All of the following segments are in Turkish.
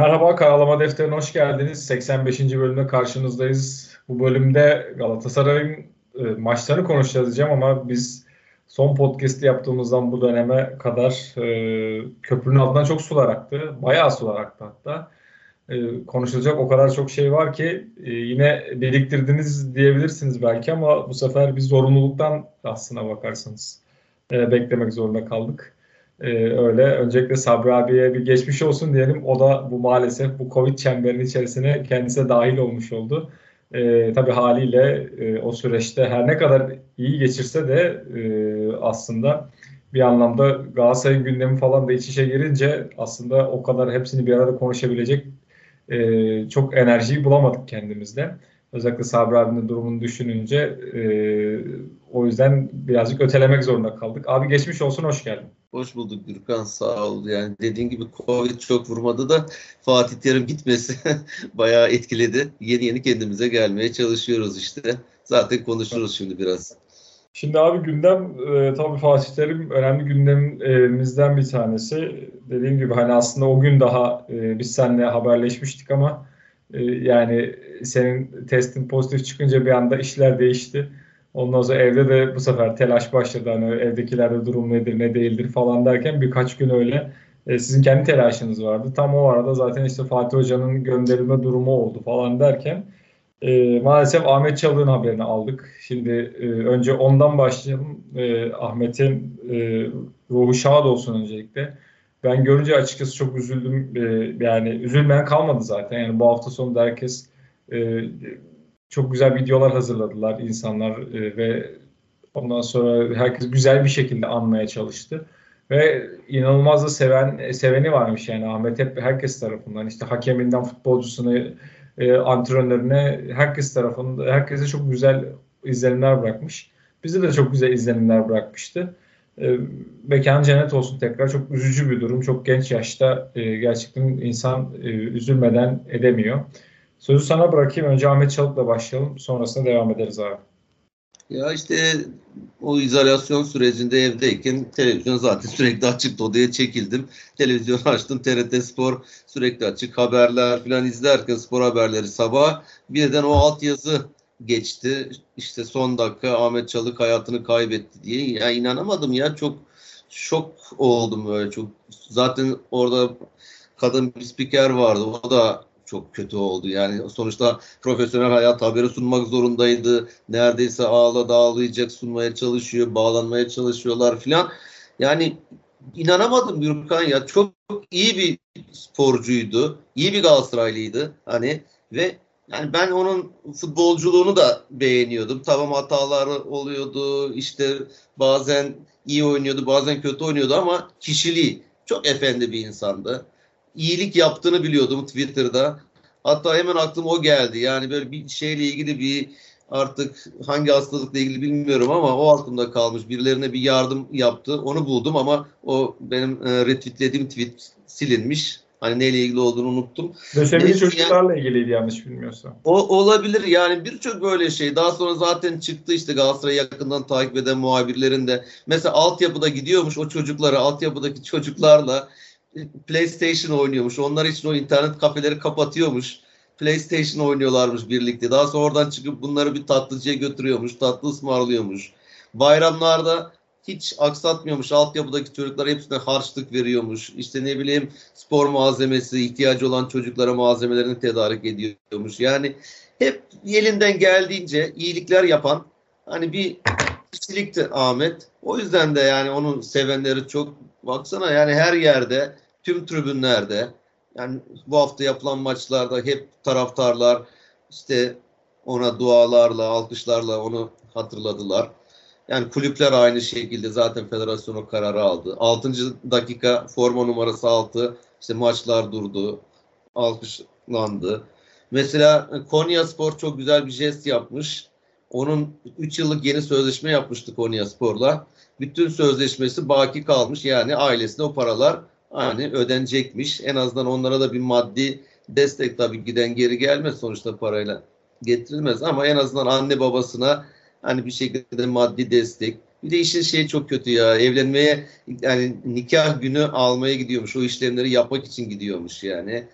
Merhaba Karalama Defteri'ne hoş geldiniz. 85. bölümde karşınızdayız. Bu bölümde Galatasaray'ın e, maçlarını konuşacağız diyeceğim ama biz son podcast'i yaptığımızdan bu döneme kadar e, köprünün altından çok sular aktı. Bayağı sular aktı hatta. E, konuşulacak o kadar çok şey var ki e, yine biriktirdiniz diyebilirsiniz belki ama bu sefer bir zorunluluktan aslına bakarsanız e, beklemek zorunda kaldık. Ee, öyle. Öncelikle Sabri abiye bir geçmiş olsun diyelim. O da bu maalesef bu Covid çemberinin içerisine kendisi dahil olmuş oldu. Ee, tabii haliyle e, o süreçte her ne kadar iyi geçirse de e, aslında bir anlamda Galatasaray'ın gündemi falan da iç içe girince aslında o kadar hepsini bir arada konuşabilecek e, çok enerjiyi bulamadık kendimizde. Özellikle Sabri abinin durumunu düşününce e, o yüzden birazcık ötelemek zorunda kaldık. Abi geçmiş olsun, hoş geldin. Hoş bulduk Gürkan sağ ol. Yani dediğin gibi Covid çok vurmadı da Fatih Terim gitmesi bayağı etkiledi. Yeni yeni kendimize gelmeye çalışıyoruz işte. Zaten konuşuruz şimdi biraz. Şimdi abi gündem e, tabii Fatih Terim önemli gündemimizden bir tanesi. Dediğim gibi hani aslında o gün daha e, biz seninle haberleşmiştik ama e, yani senin testin pozitif çıkınca bir anda işler değişti. Ondan sonra evde de bu sefer telaş başladı. Hani evdekilerde durum nedir ne değildir falan derken birkaç gün öyle e, sizin kendi telaşınız vardı. Tam o arada zaten işte Fatih Hoca'nın gönderilme durumu oldu falan derken e, maalesef Ahmet Çalık'ın haberini aldık. Şimdi e, önce ondan başlayalım. E, Ahmet'in e, ruhu şad olsun öncelikle. Ben görünce açıkçası çok üzüldüm. E, yani üzülmeyen kalmadı zaten. Yani bu hafta sonu herkes e, çok güzel videolar hazırladılar insanlar e, ve ondan sonra herkes güzel bir şekilde anmaya çalıştı. Ve inanılmaz da seven seveni varmış yani Ahmet hep herkes tarafından işte hakeminden futbolcusuna e, antrenörüne herkes tarafından herkese çok güzel izlenimler bırakmış. Bize de çok güzel izlenimler bırakmıştı. E, mekan cennet olsun tekrar. Çok üzücü bir durum. Çok genç yaşta e, gerçekten insan e, üzülmeden edemiyor. Sözü sana bırakayım. Önce Ahmet Çalık'la başlayalım. Sonrasında devam ederiz abi. Ya işte o izolasyon sürecinde evdeyken televizyon zaten sürekli açıktı. Odaya çekildim. Televizyon açtım. TRT Spor sürekli açık. Haberler falan izlerken spor haberleri sabah birden o altyazı geçti. İşte son dakika Ahmet Çalık hayatını kaybetti diye. Ya inanamadım ya çok şok oldum böyle çok. Zaten orada kadın bir spiker vardı. O da çok kötü oldu. Yani sonuçta profesyonel hayat haberi sunmak zorundaydı. Neredeyse ağla dağılayacak sunmaya çalışıyor, bağlanmaya çalışıyorlar filan. Yani inanamadım Gürkan ya. Çok iyi bir sporcuydu. iyi bir Galatasaraylıydı. Hani ve yani ben onun futbolculuğunu da beğeniyordum. Tamam hataları oluyordu. İşte bazen iyi oynuyordu, bazen kötü oynuyordu ama kişiliği çok efendi bir insandı iyilik yaptığını biliyordum Twitter'da. Hatta hemen aklıma o geldi. Yani böyle bir şeyle ilgili bir artık hangi hastalıkla ilgili bilmiyorum ama o aklımda kalmış. Birilerine bir yardım yaptı. Onu buldum ama o benim e, retweetlediğim tweet silinmiş. Hani neyle ilgili olduğunu unuttum. Lösemili çocuklarla yani, ilgiliydi yanlış bilmiyorsam. O olabilir yani birçok böyle şey. Daha sonra zaten çıktı işte Galatasaray'ı yakından takip eden muhabirlerin de. Mesela altyapıda gidiyormuş o çocuklara, altyapıdaki çocuklarla PlayStation oynuyormuş. Onlar için o internet kafeleri kapatıyormuş. PlayStation oynuyorlarmış birlikte. Daha sonra oradan çıkıp bunları bir tatlıcıya götürüyormuş. Tatlı ısmarlıyormuş. Bayramlarda hiç aksatmıyormuş. Altyapıdaki çocuklar hepsine harçlık veriyormuş. İşte ne bileyim spor malzemesi, ihtiyacı olan çocuklara malzemelerini tedarik ediyormuş. Yani hep elinden geldiğince iyilikler yapan hani bir kişilikti Ahmet. O yüzden de yani onun sevenleri çok baksana yani her yerde tüm tribünlerde yani bu hafta yapılan maçlarda hep taraftarlar işte ona dualarla, alkışlarla onu hatırladılar. Yani kulüpler aynı şekilde zaten federasyon o kararı aldı. 6. dakika forma numarası 6 işte maçlar durdu. Alkışlandı. Mesela Konya Spor çok güzel bir jest yapmış. Onun 3 yıllık yeni sözleşme yapmıştı Konya Spor'la. Bütün sözleşmesi baki kalmış. Yani ailesine o paralar hani ödenecekmiş. En azından onlara da bir maddi destek tabii giden geri gelmez sonuçta parayla getirilmez ama en azından anne babasına hani bir şekilde maddi destek. Bir de işin şey çok kötü ya evlenmeye yani nikah günü almaya gidiyormuş. O işlemleri yapmak için gidiyormuş yani.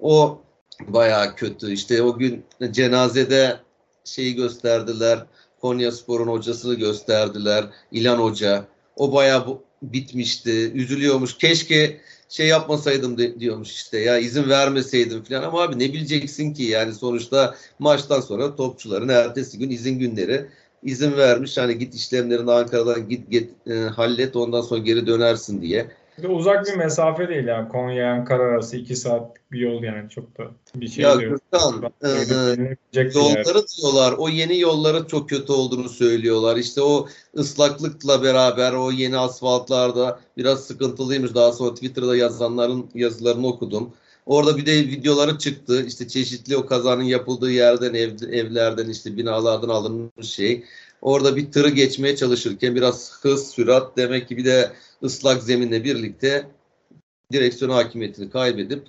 O bayağı kötü. İşte o gün cenazede şeyi gösterdiler. Konya Spor'un hocasını gösterdiler. İlan Hoca. O bayağı bitmişti. Üzülüyormuş. Keşke şey yapmasaydım de, diyormuş işte ya izin vermeseydim falan ama abi ne bileceksin ki yani sonuçta maçtan sonra topçuların ertesi gün izin günleri izin vermiş hani git işlemlerini Ankara'dan git, git e, hallet ondan sonra geri dönersin diye. Bir de uzak bir mesafe değil yani. Konya Ankara arası 2 saat bir yol yani çok da bir şey ya, diyor. Gürkan, e, yolları diyorlar. O yeni yolların çok kötü olduğunu söylüyorlar. İşte o ıslaklıkla beraber o yeni asfaltlarda biraz sıkıntılıymış. Daha sonra Twitter'da yazanların yazılarını okudum. Orada bir de videoları çıktı. İşte çeşitli o kazanın yapıldığı yerden, ev, evlerden, işte binalardan alınmış şey. Orada bir tırı geçmeye çalışırken biraz hız, sürat demek ki bir de ıslak zeminle birlikte direksiyon hakimiyetini kaybedip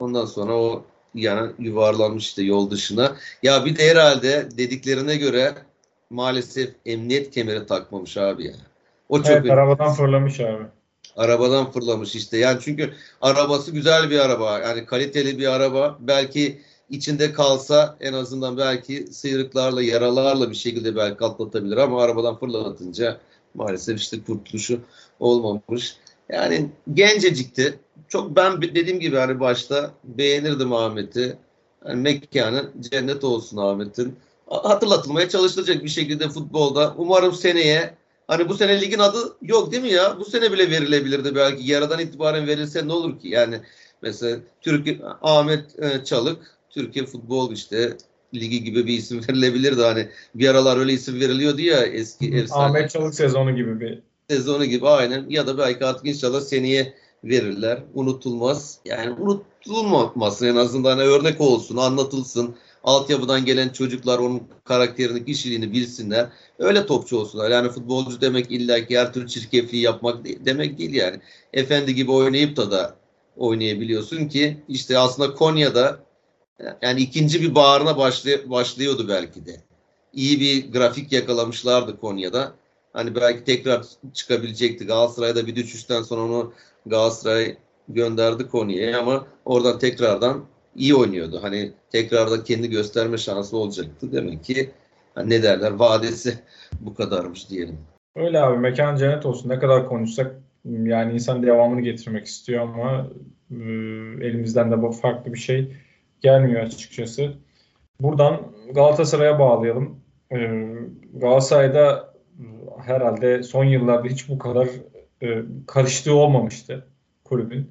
ondan sonra o yani yuvarlanmış işte yol dışına. Ya bir de herhalde dediklerine göre maalesef emniyet kemeri takmamış abi ya. O çok evet, arabadan fırlamış abi. Arabadan fırlamış işte. Yani çünkü arabası güzel bir araba. Yani kaliteli bir araba. Belki içinde kalsa en azından belki sıyrıklarla, yaralarla bir şekilde belki atlatabilir ama arabadan fırlatınca maalesef işte kurtuluşu olmamış. Yani gencecikti. Çok ben dediğim gibi hani başta beğenirdim Ahmet'i. Yani mekanı cennet olsun Ahmet'in. Hatırlatılmaya çalışılacak bir şekilde futbolda. Umarım seneye hani bu sene ligin adı yok değil mi ya? Bu sene bile verilebilirdi belki. Yaradan itibaren verilse ne olur ki? Yani mesela Türk Ahmet e, Çalık Türkiye futbol işte ligi gibi bir isim verilebilirdi. Hani bir aralar öyle isim veriliyordu ya eski efsane. Ahmet Çalık sezonu gibi bir. Sezonu gibi aynen. Ya da belki artık inşallah seneye verirler. Unutulmaz. Yani unutulmasın en azından hani örnek olsun, anlatılsın. Altyapıdan gelen çocuklar onun karakterini, kişiliğini bilsinler. Öyle topçu olsunlar. Yani futbolcu demek illa ki her türlü çirkefliği yapmak demek değil yani. Efendi gibi oynayıp da da oynayabiliyorsun ki işte aslında Konya'da yani ikinci bir bağrına başlay başlıyordu belki de. İyi bir grafik yakalamışlardı Konya'da. Hani belki tekrar çıkabilecekti. Galatasaray'da bir düşüşten sonra onu Galatasaray gönderdi Konya'ya ama oradan tekrardan iyi oynuyordu. Hani tekrardan kendi gösterme şansı olacaktı. Demek ki hani ne derler vadesi bu kadarmış diyelim. Öyle abi mekan cennet olsun. Ne kadar konuşsak yani insan devamını getirmek istiyor ama e, elimizden de bu farklı bir şey gelmiyor açıkçası. Buradan Galatasaray'a bağlayalım. Ee, Galatasaray'da herhalde son yıllarda hiç bu kadar e, karıştığı olmamıştı kulübün.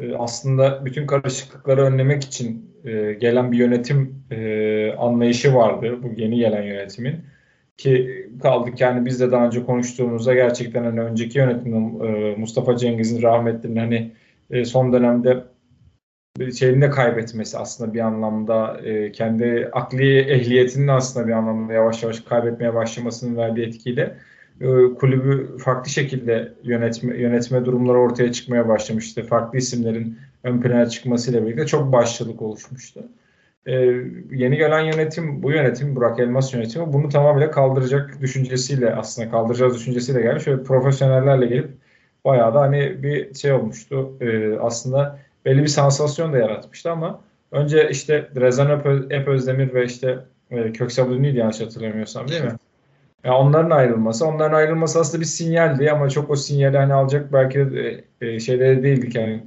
E, aslında bütün karışıklıkları önlemek için e, gelen bir yönetim e, anlayışı vardı bu yeni gelen yönetimin. Ki kaldık yani biz de daha önce konuştuğumuzda gerçekten hani önceki yönetimin e, Mustafa Cengiz'in rahmetlinin hani e, son dönemde şeyini kaybetmesi aslında bir anlamda e, kendi akli ehliyetinin aslında bir anlamda yavaş yavaş kaybetmeye başlamasının verdiği etkiyle e, kulübü farklı şekilde yönetme, yönetme durumları ortaya çıkmaya başlamıştı. Farklı isimlerin ön plana çıkmasıyla birlikte çok başlılık oluşmuştu. E, yeni gelen yönetim, bu yönetim, Burak Elmas yönetimi bunu tamamıyla kaldıracak düşüncesiyle aslında kaldıracağız düşüncesiyle gelmiş. Şöyle profesyonellerle gelip bayağı da hani bir şey olmuştu. E, aslında belli bir sansasyon da yaratmıştı ama önce işte Rezan Ep ve işte e, Köksal Ünlü'ydü yanlış hatırlamıyorsam değil mi? Yani onların ayrılması. Onların ayrılması aslında bir sinyaldi ama çok o sinyali hani alacak belki de e, şeyleri değildik yani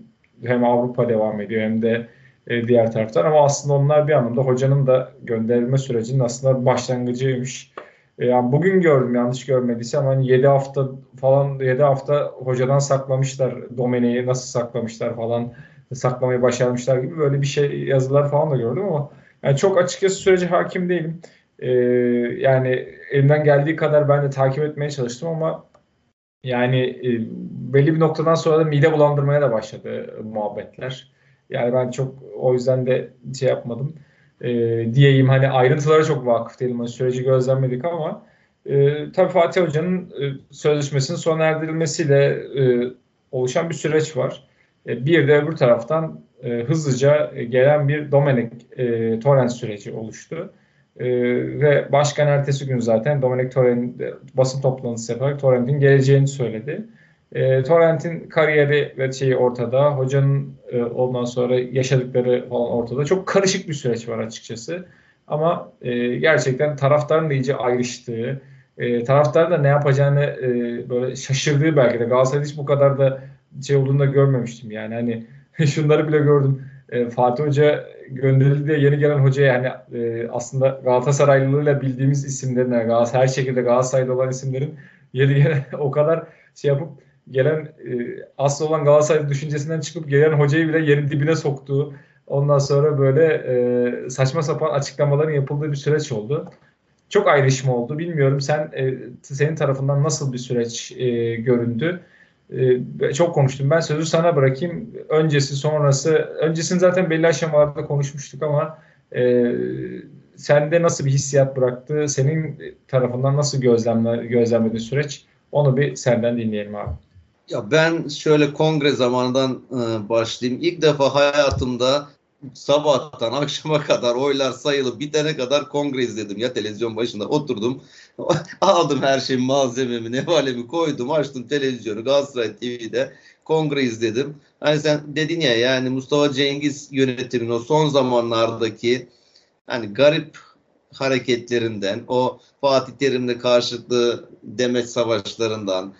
hem Avrupa devam ediyor hem de e, diğer taraftan ama aslında onlar bir anlamda hocanın da gönderilme sürecinin aslında başlangıcıymış. E, yani bugün gördüm yanlış görmediysem hani 7 hafta falan 7 hafta hocadan saklamışlar Domene'yi nasıl saklamışlar falan saklamayı başarmışlar gibi böyle bir şey yazılar falan da gördüm ama yani çok açıkçası sürece hakim değilim. Ee, yani elimden geldiği kadar ben de takip etmeye çalıştım ama yani e, belli bir noktadan sonra da mide bulandırmaya da başladı muhabbetler. Yani ben çok o yüzden de şey yapmadım. e, diyeyim. Hani ayrıntılara çok vakıf değilim. Hani süreci gözlemledik ama e, tabii Fatih Hoca'nın e, sözleşmesinin sona erdirilmesiyle e, oluşan bir süreç var. E, bir de öbür taraftan e, hızlıca gelen bir Domenik e, Torrent süreci oluştu. E, ve başkan ertesi gün zaten Dominic Torrent basın toplantısı yaparak Torrent'in geleceğini söyledi. E, Torrent'in kariyeri ve şeyi ortada. Hocanın e, ondan sonra yaşadıkları falan ortada. Çok karışık bir süreç var açıkçası. Ama e, gerçekten taraftarın da iyice ayrıştığı, e, taraftar da ne yapacağını e, böyle şaşırdığı belki de. Galatasaray'da hiç bu kadar da şey olduğunu da görmemiştim. Yani hani şunları bile gördüm. E, Fatih Hoca gönderildi diye yeni gelen hocaya yani e, aslında Galatasaraylılığıyla bildiğimiz isimlerin Galatasaray, her şekilde Galatasaray'da olan isimlerin yeri gelen o kadar şey yapıp gelen e, asıl olan Galatasaray düşüncesinden çıkıp gelen hocayı bile yerin dibine soktuğu ondan sonra böyle e, saçma sapan açıklamaların yapıldığı bir süreç oldu. Çok ayrışma oldu. Bilmiyorum sen e, senin tarafından nasıl bir süreç e, göründü? E, çok konuştum. Ben sözü sana bırakayım. Öncesi sonrası, öncesini zaten belli aşamalarda konuşmuştuk ama e, sende nasıl bir hissiyat bıraktı? Senin tarafından nasıl gözlemle, gözlemledi süreç? Onu bir senden dinleyelim abi. Ya ben şöyle kongre zamanından e, başlayayım. İlk defa hayatımda sabahtan akşama kadar oylar sayılı bitene kadar kongre izledim ya televizyon başında oturdum aldım her şeyi malzememi nevalemi koydum açtım televizyonu Galatasaray TV'de kongre izledim. Hani sen dedin ya yani Mustafa Cengiz yönetimin o son zamanlardaki hani garip hareketlerinden o Fatih Terim'le karşılıklı demet savaşlarından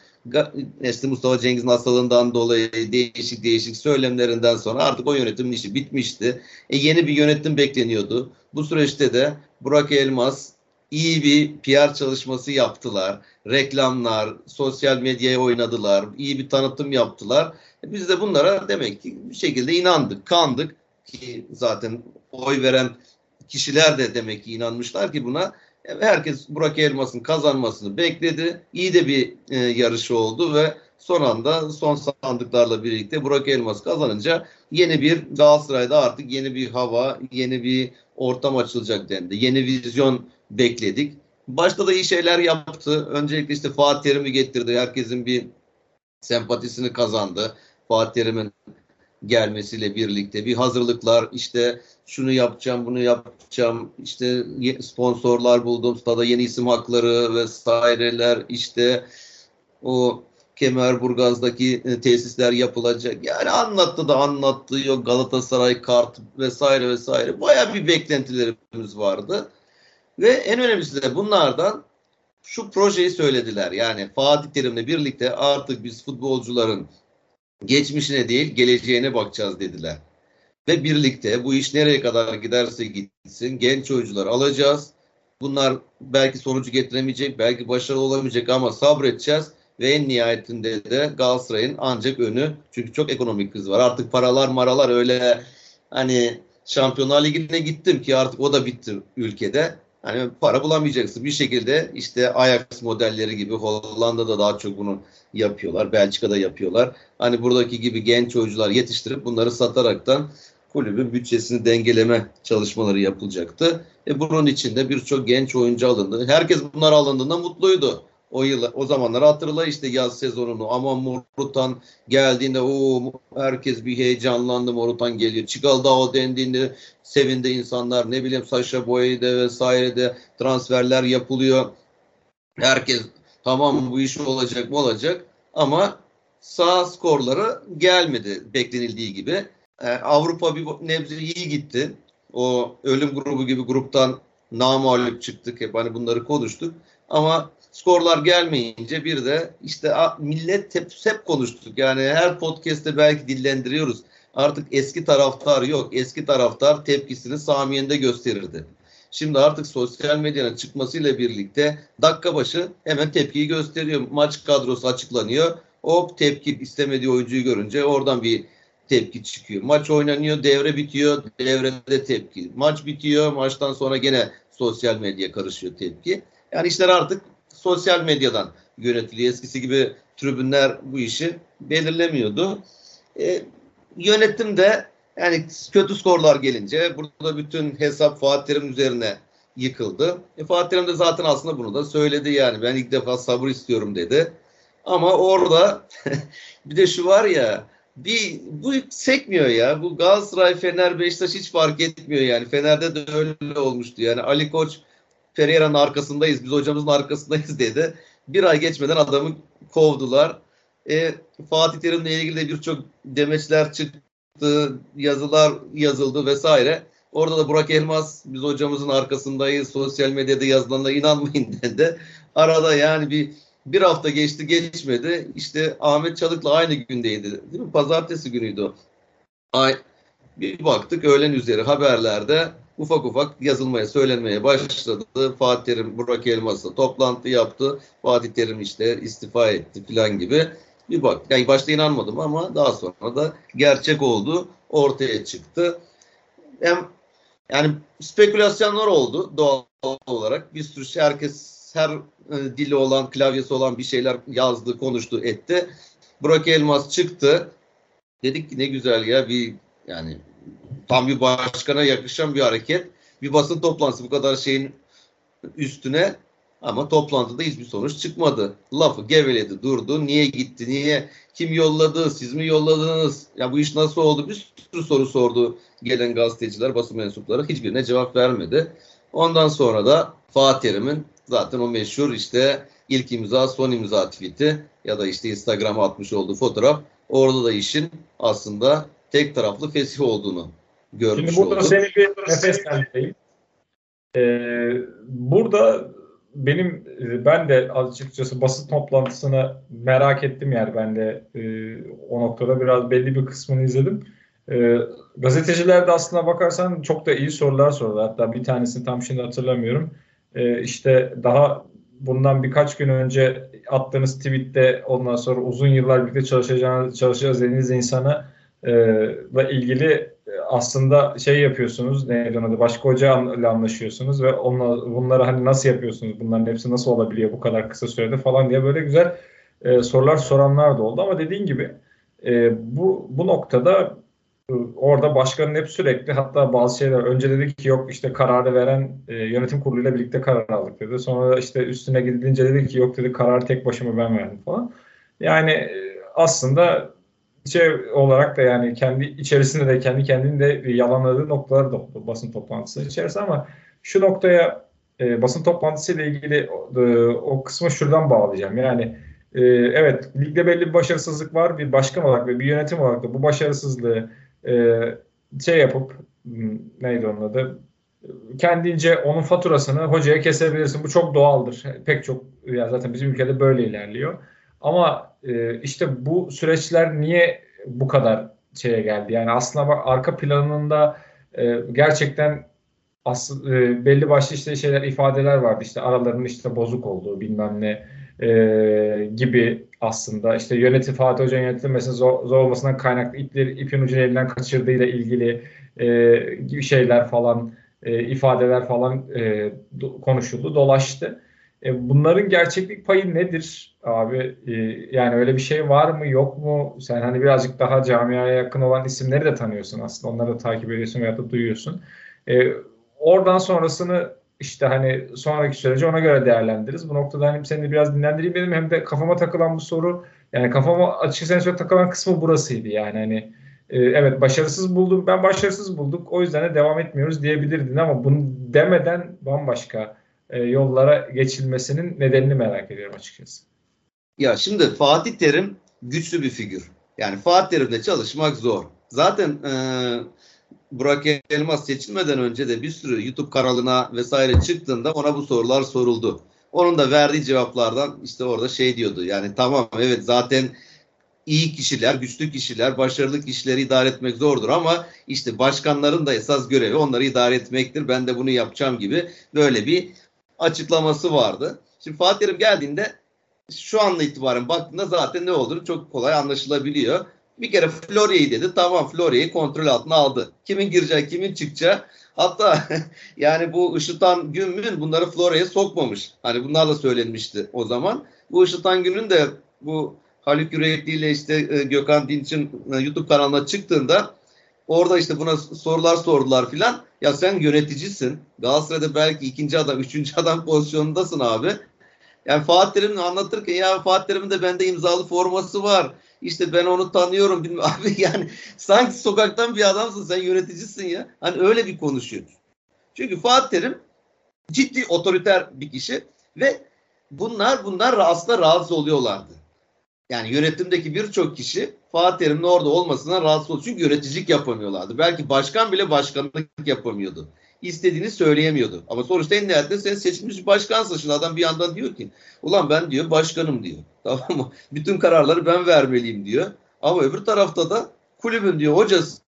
işte Mustafa Cengiz'in hastalığından dolayı değişik değişik söylemlerinden sonra artık o yönetimin işi bitmişti. E, yeni bir yönetim bekleniyordu. Bu süreçte de Burak Elmas iyi bir PR çalışması yaptılar. Reklamlar, sosyal medyaya oynadılar, iyi bir tanıtım yaptılar. E, biz de bunlara demek ki bir şekilde inandık, kandık ki zaten oy veren kişiler de demek ki inanmışlar ki buna herkes Burak Elmas'ın kazanmasını bekledi. İyi de bir e, yarışı oldu ve son anda son sandıklarla birlikte Burak Elmas kazanınca yeni bir Galatasaray'da artık yeni bir hava, yeni bir ortam açılacak dendi. Yeni vizyon bekledik. Başta da iyi şeyler yaptı. Öncelikle işte Fatih Terim'i getirdi. Herkesin bir sempatisini kazandı. Fatih Terim'in gelmesiyle birlikte bir hazırlıklar işte şunu yapacağım bunu yapacağım işte sponsorlar buldum stada yeni isim hakları vesaireler işte o Kemerburgaz'daki e, tesisler yapılacak. Yani anlattı da anlattı. Yok Galatasaray kart vesaire vesaire. Baya bir beklentilerimiz vardı. Ve en önemlisi de bunlardan şu projeyi söylediler. Yani Fatih Terim'le birlikte artık biz futbolcuların geçmişine değil geleceğine bakacağız dediler. Ve birlikte bu iş nereye kadar giderse gitsin genç oyuncular alacağız. Bunlar belki sonucu getiremeyecek, belki başarılı olamayacak ama sabredeceğiz. Ve en nihayetinde de Galatasaray'ın ancak önü. Çünkü çok ekonomik kriz var. Artık paralar maralar öyle hani Şampiyonlar Ligi'ne gittim ki artık o da bitti ülkede. Hani para bulamayacaksın. Bir şekilde işte Ajax modelleri gibi Hollanda'da daha çok bunu yapıyorlar. Belçika'da yapıyorlar. Hani buradaki gibi genç oyuncular yetiştirip bunları sataraktan kulübün bütçesini dengeleme çalışmaları yapılacaktı. E bunun içinde birçok genç oyuncu alındı. Herkes bunlar alındığında mutluydu. O yıl, o zamanları hatırla işte yaz sezonunu. Ama Morutan geldiğinde o herkes bir heyecanlandı. Morutan geliyor. Çikaldao dendiğinde sevindi insanlar. Ne bileyim Saşa Boya'da vesaire de transferler yapılıyor. Herkes tamam bu iş olacak mı olacak. Ama sağ skorları gelmedi beklenildiği gibi. Ee, Avrupa bir nebze iyi gitti. O ölüm grubu gibi gruptan namalip çıktık. Hep hani bunları konuştuk. Ama skorlar gelmeyince bir de işte millet hep, hep konuştuk. Yani her podcast'te belki dillendiriyoruz. Artık eski taraftar yok. Eski taraftar tepkisini Samiye'nde gösterirdi. Şimdi artık sosyal medyanın çıkmasıyla birlikte dakika başı hemen tepkiyi gösteriyor. Maç kadrosu açıklanıyor. O tepki istemediği oyuncuyu görünce oradan bir tepki çıkıyor. Maç oynanıyor, devre bitiyor, devrede tepki. Maç bitiyor, maçtan sonra gene sosyal medya karışıyor tepki. Yani işler artık sosyal medyadan yönetiliyor. Eskisi gibi tribünler bu işi belirlemiyordu. E, yönetim de Yani kötü skorlar gelince burada bütün hesap Fatih Terim üzerine yıkıldı. E, Fatih Terim de zaten aslında bunu da söyledi yani. Ben ilk defa sabır istiyorum dedi. Ama orada bir de şu var ya bir bu sekmiyor ya. Bu Galatasaray, Fener, Beşiktaş hiç fark etmiyor yani. Fener'de de öyle olmuştu. Yani Ali Koç Pereira'nın arkasındayız, biz hocamızın arkasındayız dedi. Bir ay geçmeden adamı kovdular. E, Fatih Terim'le ilgili de birçok demeçler çıktı, yazılar yazıldı vesaire. Orada da Burak Elmas biz hocamızın arkasındayız, sosyal medyada yazılanlara inanmayın dedi. Arada yani bir bir hafta geçti geçmedi. İşte Ahmet Çalık'la aynı gündeydi. Değil mi? Pazartesi günüydü. Ay, bir baktık öğlen üzeri haberlerde ufak ufak yazılmaya, söylenmeye başladı. Fatih Terim, Burak Elmas'la toplantı yaptı. Fatih Terim işte istifa etti falan gibi. Bir bak, yani başta inanmadım ama daha sonra da gerçek oldu. Ortaya çıktı. Hem yani spekülasyonlar oldu doğal olarak. Bir sürü şey herkes her e, dili olan, klavyesi olan bir şeyler yazdı, konuştu, etti. Burak Elmas çıktı. Dedik ki ne güzel ya bir yani tam bir başkana yakışan bir hareket. Bir basın toplantısı bu kadar şeyin üstüne ama toplantıda hiçbir sonuç çıkmadı. Lafı geveledi, durdu. Niye gitti? Niye? Kim yolladı? Siz mi yolladınız? Ya bu iş nasıl oldu? Bir sürü soru sordu gelen gazeteciler, basın mensupları. Hiçbirine cevap vermedi. Ondan sonra da Fatih Terim'in zaten o meşhur işte ilk imza, son imza tweet'i ya da işte Instagram'a atmış olduğu fotoğraf. Orada da işin aslında tek taraflı fesih olduğunu görmüş Şimdi burada olduk. seni bir nefeslendireyim. Ee, burada benim ben de açıkçası basın toplantısını merak ettim yani ben de e, o noktada biraz belli bir kısmını izledim. E, gazeteciler de aslına bakarsan çok da iyi sorular sordu. Hatta bir tanesini tam şimdi hatırlamıyorum. E, işte daha bundan birkaç gün önce attığınız tweette ondan sonra uzun yıllar birlikte çalışacağınız, çalışacağız dediğiniz insana e, ile ilgili aslında şey yapıyorsunuz neydi da başka hoca ile anlaşıyorsunuz ve onunla, bunları hani nasıl yapıyorsunuz bunların hepsi nasıl olabiliyor bu kadar kısa sürede falan diye böyle güzel e, sorular soranlar da oldu ama dediğin gibi e, bu bu noktada e, orada başkanın hep sürekli hatta bazı şeyler önce dedi ki yok işte kararı veren e, yönetim kuruluyla birlikte karar aldık dedi. Sonra işte üstüne gidilince dedi ki yok dedi kararı tek başıma ben verdim falan. Yani e, aslında şey olarak da yani kendi içerisinde de kendi kendini de yalanladığı noktalar da oldu basın toplantısı içerisinde ama şu noktaya e, basın toplantısı ile ilgili e, o kısmı şuradan bağlayacağım. Yani e, evet ligde belli bir başarısızlık var. Bir başkan olarak ve bir yönetim olarak da bu başarısızlığı e, şey yapıp neydi onun adı kendince onun faturasını hocaya kesebilirsin. Bu çok doğaldır. Pek çok ya zaten bizim ülkede böyle ilerliyor. Ama e, işte bu süreçler niye bu kadar şeye geldi? Yani aslında bak arka planında e, gerçekten as, e, belli başlı işte şeyler ifadeler vardı. İşte aralarının işte bozuk olduğu bilmem ne e, gibi aslında işte yönetim Fatih Hoca'nın yönetilmesinin zor, zor olmasından kaynaklı ipleri, ipin ucunu elinden kaçırdığıyla ilgili e, gibi şeyler falan e, ifadeler falan e, do, konuşuldu, dolaştı. E, bunların gerçeklik payı nedir abi? E, yani öyle bir şey var mı yok mu? Sen hani birazcık daha camiaya yakın olan isimleri de tanıyorsun aslında. Onları da takip ediyorsun veya da duyuyorsun. E, oradan sonrasını işte hani sonraki süreci ona göre değerlendiririz. Bu noktada hani seni biraz dinlendireyim dedim. Hem de kafama takılan bu soru yani kafama açıkçası en takılan kısmı burasıydı. Yani hani evet başarısız buldum. Ben başarısız bulduk. O yüzden de devam etmiyoruz diyebilirdin ama bunu demeden bambaşka e, yollara geçilmesinin nedenini merak ediyorum açıkçası. Ya şimdi Fatih Terim güçlü bir figür. Yani Fatih Terim'le çalışmak zor. Zaten e, Burak Elmas seçilmeden önce de bir sürü YouTube kanalına vesaire çıktığında ona bu sorular soruldu. Onun da verdiği cevaplardan işte orada şey diyordu. Yani tamam evet zaten iyi kişiler, güçlü kişiler, başarılı kişileri idare etmek zordur ama işte başkanların da esas görevi onları idare etmektir. Ben de bunu yapacağım gibi böyle bir açıklaması vardı. Şimdi Fatih Terim geldiğinde şu anla itibaren baktığında zaten ne olduğunu çok kolay anlaşılabiliyor. Bir kere Florya'yı dedi. Tamam Florya'yı kontrol altına aldı. Kimin gireceği, kimin çıkacağı. Hatta yani bu Işıtan Günmün bunları Florya'ya sokmamış. Hani bunlar da söylenmişti o zaman. Bu Işıtan Gün'ün de bu Haluk Yürekli ile işte e, Gökhan Dinç'in e, YouTube kanalına çıktığında Orada işte buna sorular sordular filan. Ya sen yöneticisin. Galatasaray'da belki ikinci adam, üçüncü adam pozisyonundasın abi. Yani Fatih Terim'in anlatırken ya Fatih Terim'in de bende imzalı forması var. İşte ben onu tanıyorum. Bilmem. Abi yani sanki sokaktan bir adamsın sen yöneticisin ya. Hani öyle bir konuşuyor. Çünkü Fatih Terim ciddi otoriter bir kişi ve bunlar bunlar aslında rahatsız oluyorlardı. Yani yönetimdeki birçok kişi Fatih Terim'in orada olmasına rahatsız oldu. Çünkü yöneticilik yapamıyorlardı. Belki başkan bile başkanlık yapamıyordu. İstediğini söyleyemiyordu. Ama sonuçta en nihayetinde sen seçilmiş bir başkansın. Şimdi adam bir yandan diyor ki ulan ben diyor başkanım diyor. Tamam mı? Bütün kararları ben vermeliyim diyor. Ama öbür tarafta da kulübün diyor hocası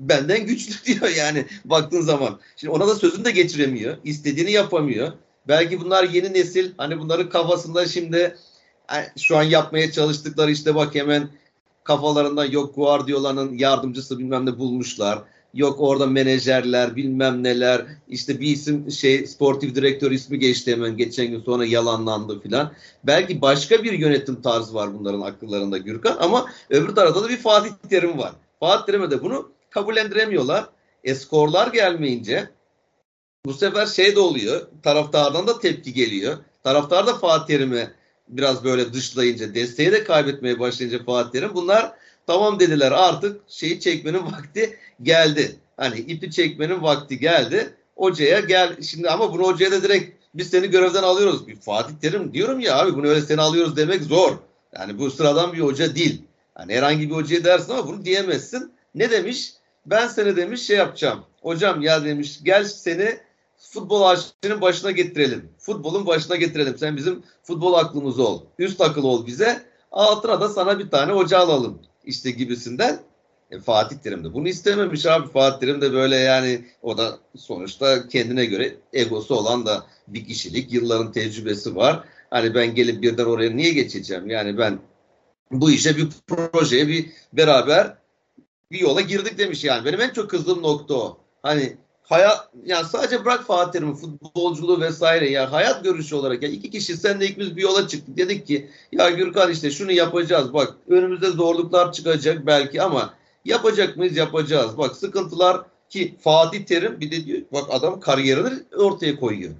benden güçlü diyor yani baktığın zaman. Şimdi ona da sözünü de geçiremiyor. İstediğini yapamıyor. Belki bunlar yeni nesil. Hani bunların kafasında şimdi şu an yapmaya çalıştıkları işte bak hemen kafalarında yok Guardiola'nın yardımcısı bilmem ne bulmuşlar. Yok orada menajerler bilmem neler işte bir isim şey sportif direktör ismi geçti hemen geçen gün sonra yalanlandı filan. Belki başka bir yönetim tarzı var bunların akıllarında Gürkan ama öbür tarafta da bir Fatih Terim var. Fatih Terim'e de bunu kabullendiremiyorlar. E skorlar gelmeyince bu sefer şey de oluyor taraftardan da tepki geliyor. Taraftar da Fatih Terim'e biraz böyle dışlayınca desteği de kaybetmeye başlayınca Fatih Terim bunlar tamam dediler artık şeyi çekmenin vakti geldi. Hani ipi çekmenin vakti geldi. Hocaya gel şimdi ama bunu hocaya da direkt biz seni görevden alıyoruz. Bir Fatih Terim diyorum ya abi bunu öyle seni alıyoruz demek zor. Yani bu sıradan bir hoca değil. Yani herhangi bir hocaya dersin ama bunu diyemezsin. Ne demiş? Ben seni demiş şey yapacağım. Hocam ya demiş gel seni futbol ağaçlarının başına getirelim. Futbolun başına getirelim. Sen bizim futbol aklımız ol. Üst akıl ol bize. Altına da sana bir tane hoca alalım. İşte gibisinden. E, Fatih Terim de bunu istememiş abi. Fatih Terim de böyle yani o da sonuçta kendine göre egosu olan da bir kişilik. Yılların tecrübesi var. Hani ben gelip birden oraya niye geçeceğim? Yani ben bu işe bir projeye bir beraber bir yola girdik demiş yani. Benim en çok kızdığım nokta o. Hani hayat yani sadece bırak Fatih Terim'in futbolculuğu vesaire ya hayat görüşü olarak ya iki kişi sen de ikimiz bir yola çıktık. Dedik ki ya Gürkan işte şunu yapacağız. Bak önümüzde zorluklar çıkacak belki ama yapacak mıyız? Yapacağız. Bak sıkıntılar ki Fatih Terim bir de diyor bak adam kariyerini ortaya koyuyor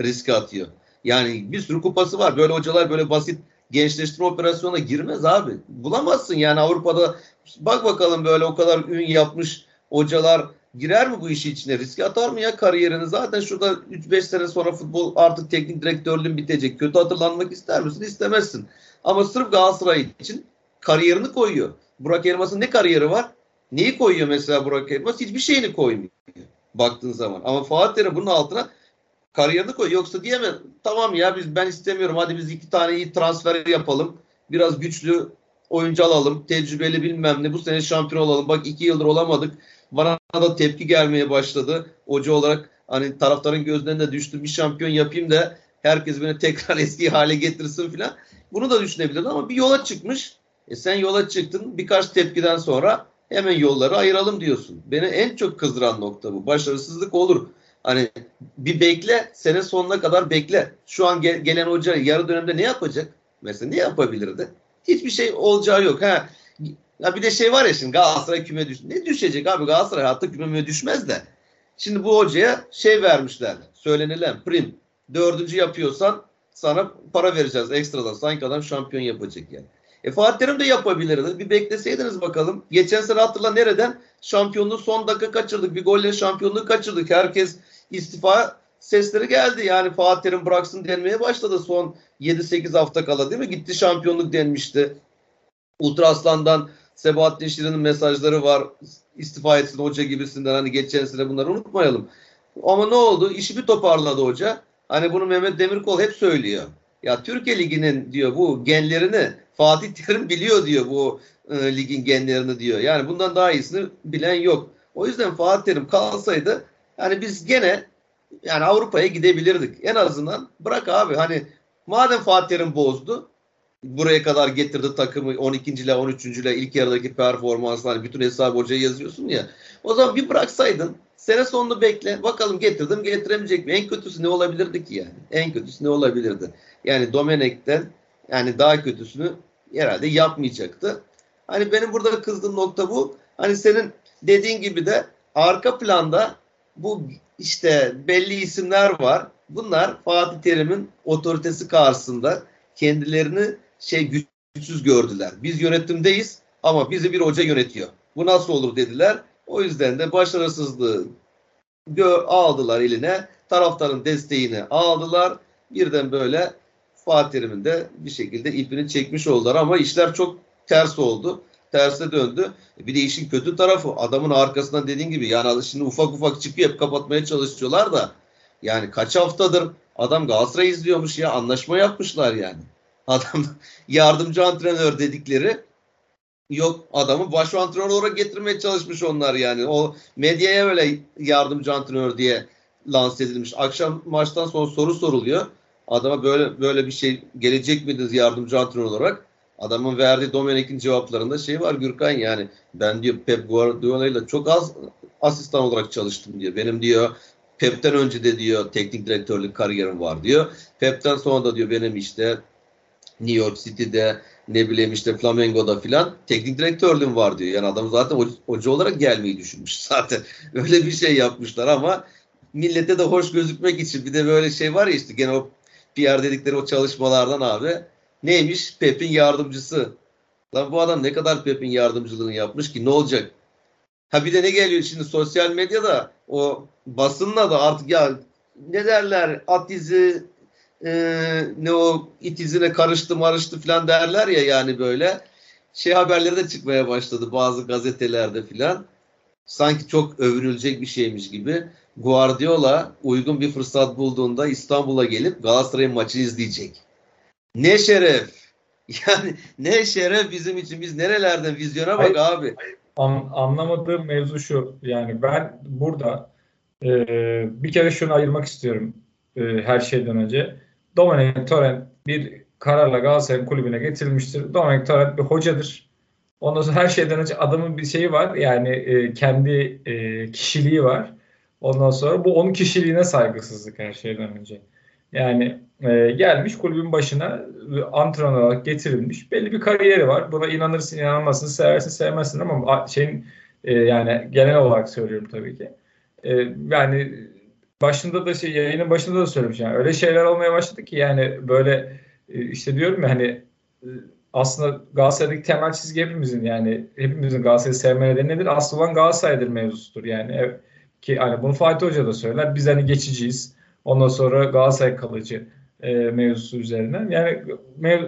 riske atıyor. Yani bir sürü kupası var. Böyle hocalar böyle basit gençleştirme operasyonuna girmez abi. Bulamazsın yani Avrupa'da. Bak bakalım böyle o kadar ün yapmış hocalar girer mi bu işi içine? Riske atar mı ya kariyerini? Zaten şurada 3-5 sene sonra futbol artık teknik direktörlüğün bitecek. Kötü hatırlanmak ister misin? İstemezsin. Ama sırf Galatasaray için kariyerini koyuyor. Burak Elmas'ın ne kariyeri var? Neyi koyuyor mesela Burak Elmas? Hiçbir şeyini koymuyor baktığın zaman. Ama Fatih Terim bunun altına kariyerini koyuyor. Yoksa diyemem tamam ya biz ben istemiyorum hadi biz iki tane iyi transfer yapalım. Biraz güçlü oyuncu alalım. Tecrübeli bilmem ne. Bu sene şampiyon olalım. Bak iki yıldır olamadık. Bana da tepki gelmeye başladı. Hoca olarak hani taraftarın gözünden de düştü. Bir şampiyon yapayım da herkes beni tekrar eski hale getirsin filan. Bunu da düşünebilirdi ama bir yola çıkmış. E sen yola çıktın. Birkaç tepkiden sonra hemen yolları ayıralım diyorsun. Beni en çok kızdıran nokta bu. Başarısızlık olur. Hani bir bekle, sene sonuna kadar bekle. Şu an gel, gelen hoca yarı dönemde ne yapacak? Mesela ne yapabilirdi? Hiçbir şey olacağı yok. Ha, ya bir de şey var ya şimdi Galatasaray küme düş. Ne düşecek abi Galatasaray hatta küme düşmez de. Şimdi bu hocaya şey vermişler. Söylenilen prim. Dördüncü yapıyorsan sana para vereceğiz ekstradan. Sanki adam şampiyon yapacak yani. E Fatih Terim de yapabilirdi. Bir bekleseydiniz bakalım. Geçen sene hatırla nereden? Şampiyonluğu son dakika kaçırdık. Bir golle şampiyonluğu kaçırdık. Herkes istifa sesleri geldi. Yani Fatih Terim bıraksın denmeye başladı son 7-8 hafta kala değil mi? Gitti şampiyonluk denmişti. Ultra Aslan'dan Sebahattin Şirin'in mesajları var. İstifa etsin hoca gibisinden hani geçen sene bunları unutmayalım. Ama ne oldu? İşi bir toparladı hoca. Hani bunu Mehmet Demirkol hep söylüyor. Ya Türkiye Ligi'nin diyor bu genlerini Fatih Terim biliyor diyor bu e, ligin genlerini diyor. Yani bundan daha iyisini bilen yok. O yüzden Fatih Terim kalsaydı yani biz gene yani Avrupa'ya gidebilirdik. En azından bırak abi hani madem Fatih Terim bozdu buraya kadar getirdi takımı 12. ile 13. ile ilk yarıdaki performanslar bütün hesabı hocaya yazıyorsun ya. O zaman bir bıraksaydın sene sonunu bekle. Bakalım getirdim getiremeyecek mi? En kötüsü ne olabilirdi ki yani? En kötüsü ne olabilirdi? Yani Domenek'ten yani daha kötüsünü herhalde yapmayacaktı. Hani benim burada kızdığım nokta bu. Hani senin dediğin gibi de arka planda bu işte belli isimler var. Bunlar Fatih Terim'in otoritesi karşısında kendilerini şey güçsüz gördüler. Biz yönetimdeyiz ama bizi bir hoca yönetiyor. Bu nasıl olur dediler. O yüzden de başarısızlığı aldılar eline. Taraftarın desteğini aldılar. Birden böyle Fatih de bir şekilde ipini çekmiş oldular ama işler çok ters oldu. Terse döndü. Bir de işin kötü tarafı adamın arkasından dediğin gibi yani şimdi ufak ufak çıkıyor hep kapatmaya çalışıyorlar da yani kaç haftadır adam Galatasaray izliyormuş ya anlaşma yapmışlar yani. Adam yardımcı antrenör dedikleri yok adamı baş antrenör olarak getirmeye çalışmış onlar yani. O medyaya böyle yardımcı antrenör diye lanse edilmiş. Akşam maçtan sonra soru soruluyor. Adama böyle böyle bir şey gelecek miydiniz yardımcı antrenör olarak? Adamın verdiği Domenek'in cevaplarında şey var Gürkan yani ben diyor Pep Guardiola ile çok az asistan olarak çalıştım diyor. Benim diyor Pep'ten önce de diyor teknik direktörlük kariyerim var diyor. Pep'ten sonra da diyor benim işte New York City'de ne bileyim işte Flamengo'da filan teknik direktörlüğüm var diyor. Yani adam zaten hoca olarak gelmeyi düşünmüş zaten. Öyle bir şey yapmışlar ama millete de hoş gözükmek için bir de böyle şey var ya işte gene o PR dedikleri o çalışmalardan abi neymiş? Pep'in yardımcısı. Lan bu adam ne kadar Pep'in yardımcılığını yapmış ki ne olacak? Ha bir de ne geliyor şimdi sosyal medyada o basınla da artık ya ne derler at izi e, ne o it izine karıştı marıştı falan derler ya yani böyle şey haberleri de çıkmaya başladı bazı gazetelerde filan. Sanki çok övünülecek bir şeymiş gibi. Guardiola uygun bir fırsat bulduğunda İstanbul'a gelip Galatasaray'ın maçını izleyecek. Ne şeref. Yani ne şeref bizim için. Biz nerelerden vizyona bak hayır, abi. An, anlamadığım mevzu şu. Yani ben burada e, bir kere şunu ayırmak istiyorum e, her şeyden önce. Dominic Torrent bir kararla Galatasaray kulübüne getirilmiştir. Dominic Torrent bir hocadır. Ondan sonra her şeyden önce adamın bir şeyi var. Yani e, kendi e, kişiliği var. Ondan sonra bu onun kişiliğine saygısızlık her şeyden önce. Yani e, gelmiş kulübün başına e, antrenör olarak getirilmiş. Belli bir kariyeri var. Buna inanırsın inanmazsın, seversin sevmezsin ama şeyin e, yani genel olarak söylüyorum tabii ki. E, yani başında da şey yayının başında da söylemiş yani öyle şeyler olmaya başladı ki yani böyle e, işte diyorum ya hani e, aslında Galatasaray'daki temel çizgi hepimizin yani hepimizin Galatasaray'ı sevme nedeni nedir? Asıl olan Galatasaray'dır mevzusudur yani. Ki hani bunu Fatih Hoca da söyler. Biz hani geçiciyiz. Ondan sonra Galatasaray kalıcı e, mevzusu üzerinden. Yani mev,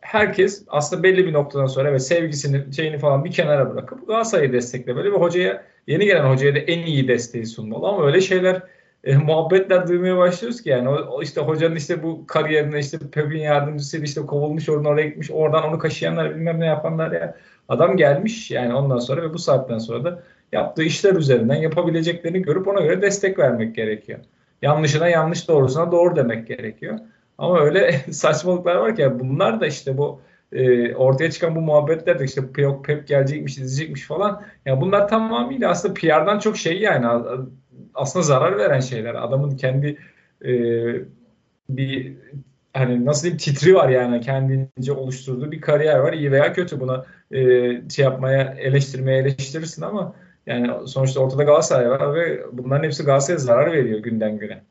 herkes aslında belli bir noktadan sonra ve sevgisini şeyini falan bir kenara bırakıp Galatasaray'ı desteklemeli ve hocaya yeni gelen hocaya da en iyi desteği sunmalı ama öyle şeyler e, muhabbetler duymaya başlıyoruz ki yani o, o işte hocanın işte bu kariyerine işte Pep'in yardımcısıydı işte kovulmuş oradan oraya gitmiş oradan onu kaşıyanlar bilmem ne yapanlar ya adam gelmiş yani ondan sonra ve bu saatten sonra da yaptığı işler üzerinden yapabileceklerini görüp ona göre destek vermek gerekiyor. Yanlışına yanlış doğrusuna doğru demek gerekiyor. Ama öyle saçmalıklar var ki bunlar da işte bu e, ortaya çıkan bu muhabbetler de işte Pep, Pep gelecekmiş, izleyecekmiş falan. Yani bunlar tamamıyla aslında PR'dan çok şey yani aslında zarar veren şeyler. Adamın kendi e, bir hani nasıl diyeyim titri var yani kendince oluşturduğu bir kariyer var. İyi veya kötü buna e, şey yapmaya eleştirmeye eleştirirsin ama yani sonuçta ortada Galatasaray var ve bunların hepsi Galatasaray'a zarar veriyor günden güne.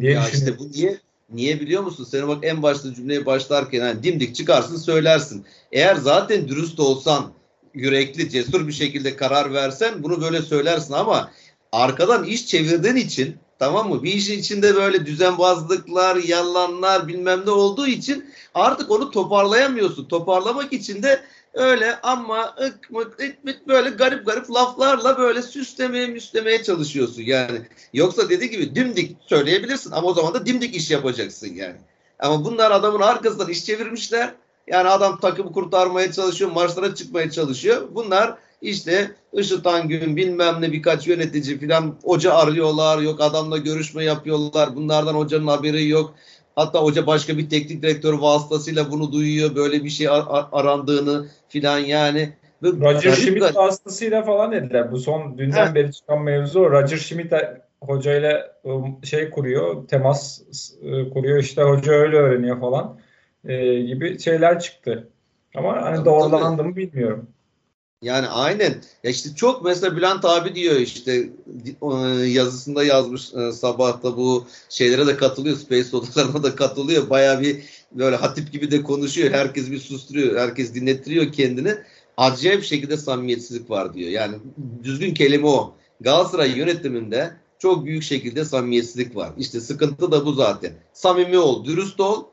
Diye ya işte bu niye Niye biliyor musun? Sen bak en başta cümleye başlarken hani dimdik çıkarsın söylersin. Eğer zaten dürüst olsan, yürekli, cesur bir şekilde karar versen bunu böyle söylersin ama arkadan iş çevirdiğin için tamam mı? Bir işin içinde böyle düzenbazlıklar, yalanlar bilmem ne olduğu için artık onu toparlayamıyorsun. Toparlamak için de öyle ama ık mık ık mık böyle garip garip laflarla böyle süslemeye müslemeye çalışıyorsun yani. Yoksa dediği gibi dimdik söyleyebilirsin ama o zaman da dimdik iş yapacaksın yani. Ama bunlar adamın arkasından iş çevirmişler. Yani adam takımı kurtarmaya çalışıyor, maçlara çıkmaya çalışıyor. Bunlar işte Işıtan gün bilmem ne birkaç yönetici filan hoca arıyorlar. Yok adamla görüşme yapıyorlar. Bunlardan hocanın haberi yok. Hatta hoca başka bir teknik direktör vasıtasıyla bunu duyuyor. Böyle bir şey ar- arandığını filan yani. Roger Schmidt vasıtasıyla falan dediler. Bu son dünden beri çıkan mevzu. Roger Schmidt hocayla ıı, şey kuruyor, temas ıı, kuruyor. İşte hoca öyle öğreniyor falan e, gibi şeyler çıktı. Ama hani doğrulandı mı bilmiyorum. Yani aynen. Ya işte çok mesela Bülent abi diyor işte yazısında yazmış e, sabahta bu şeylere de katılıyor. Space odalarına da katılıyor. Baya bir böyle hatip gibi de konuşuyor. Herkes bir susturuyor. Herkes dinlettiriyor kendini. Acayip şekilde samimiyetsizlik var diyor. Yani düzgün kelime o. Galatasaray yönetiminde çok büyük şekilde samimiyetsizlik var. İşte sıkıntı da bu zaten. Samimi ol, dürüst ol.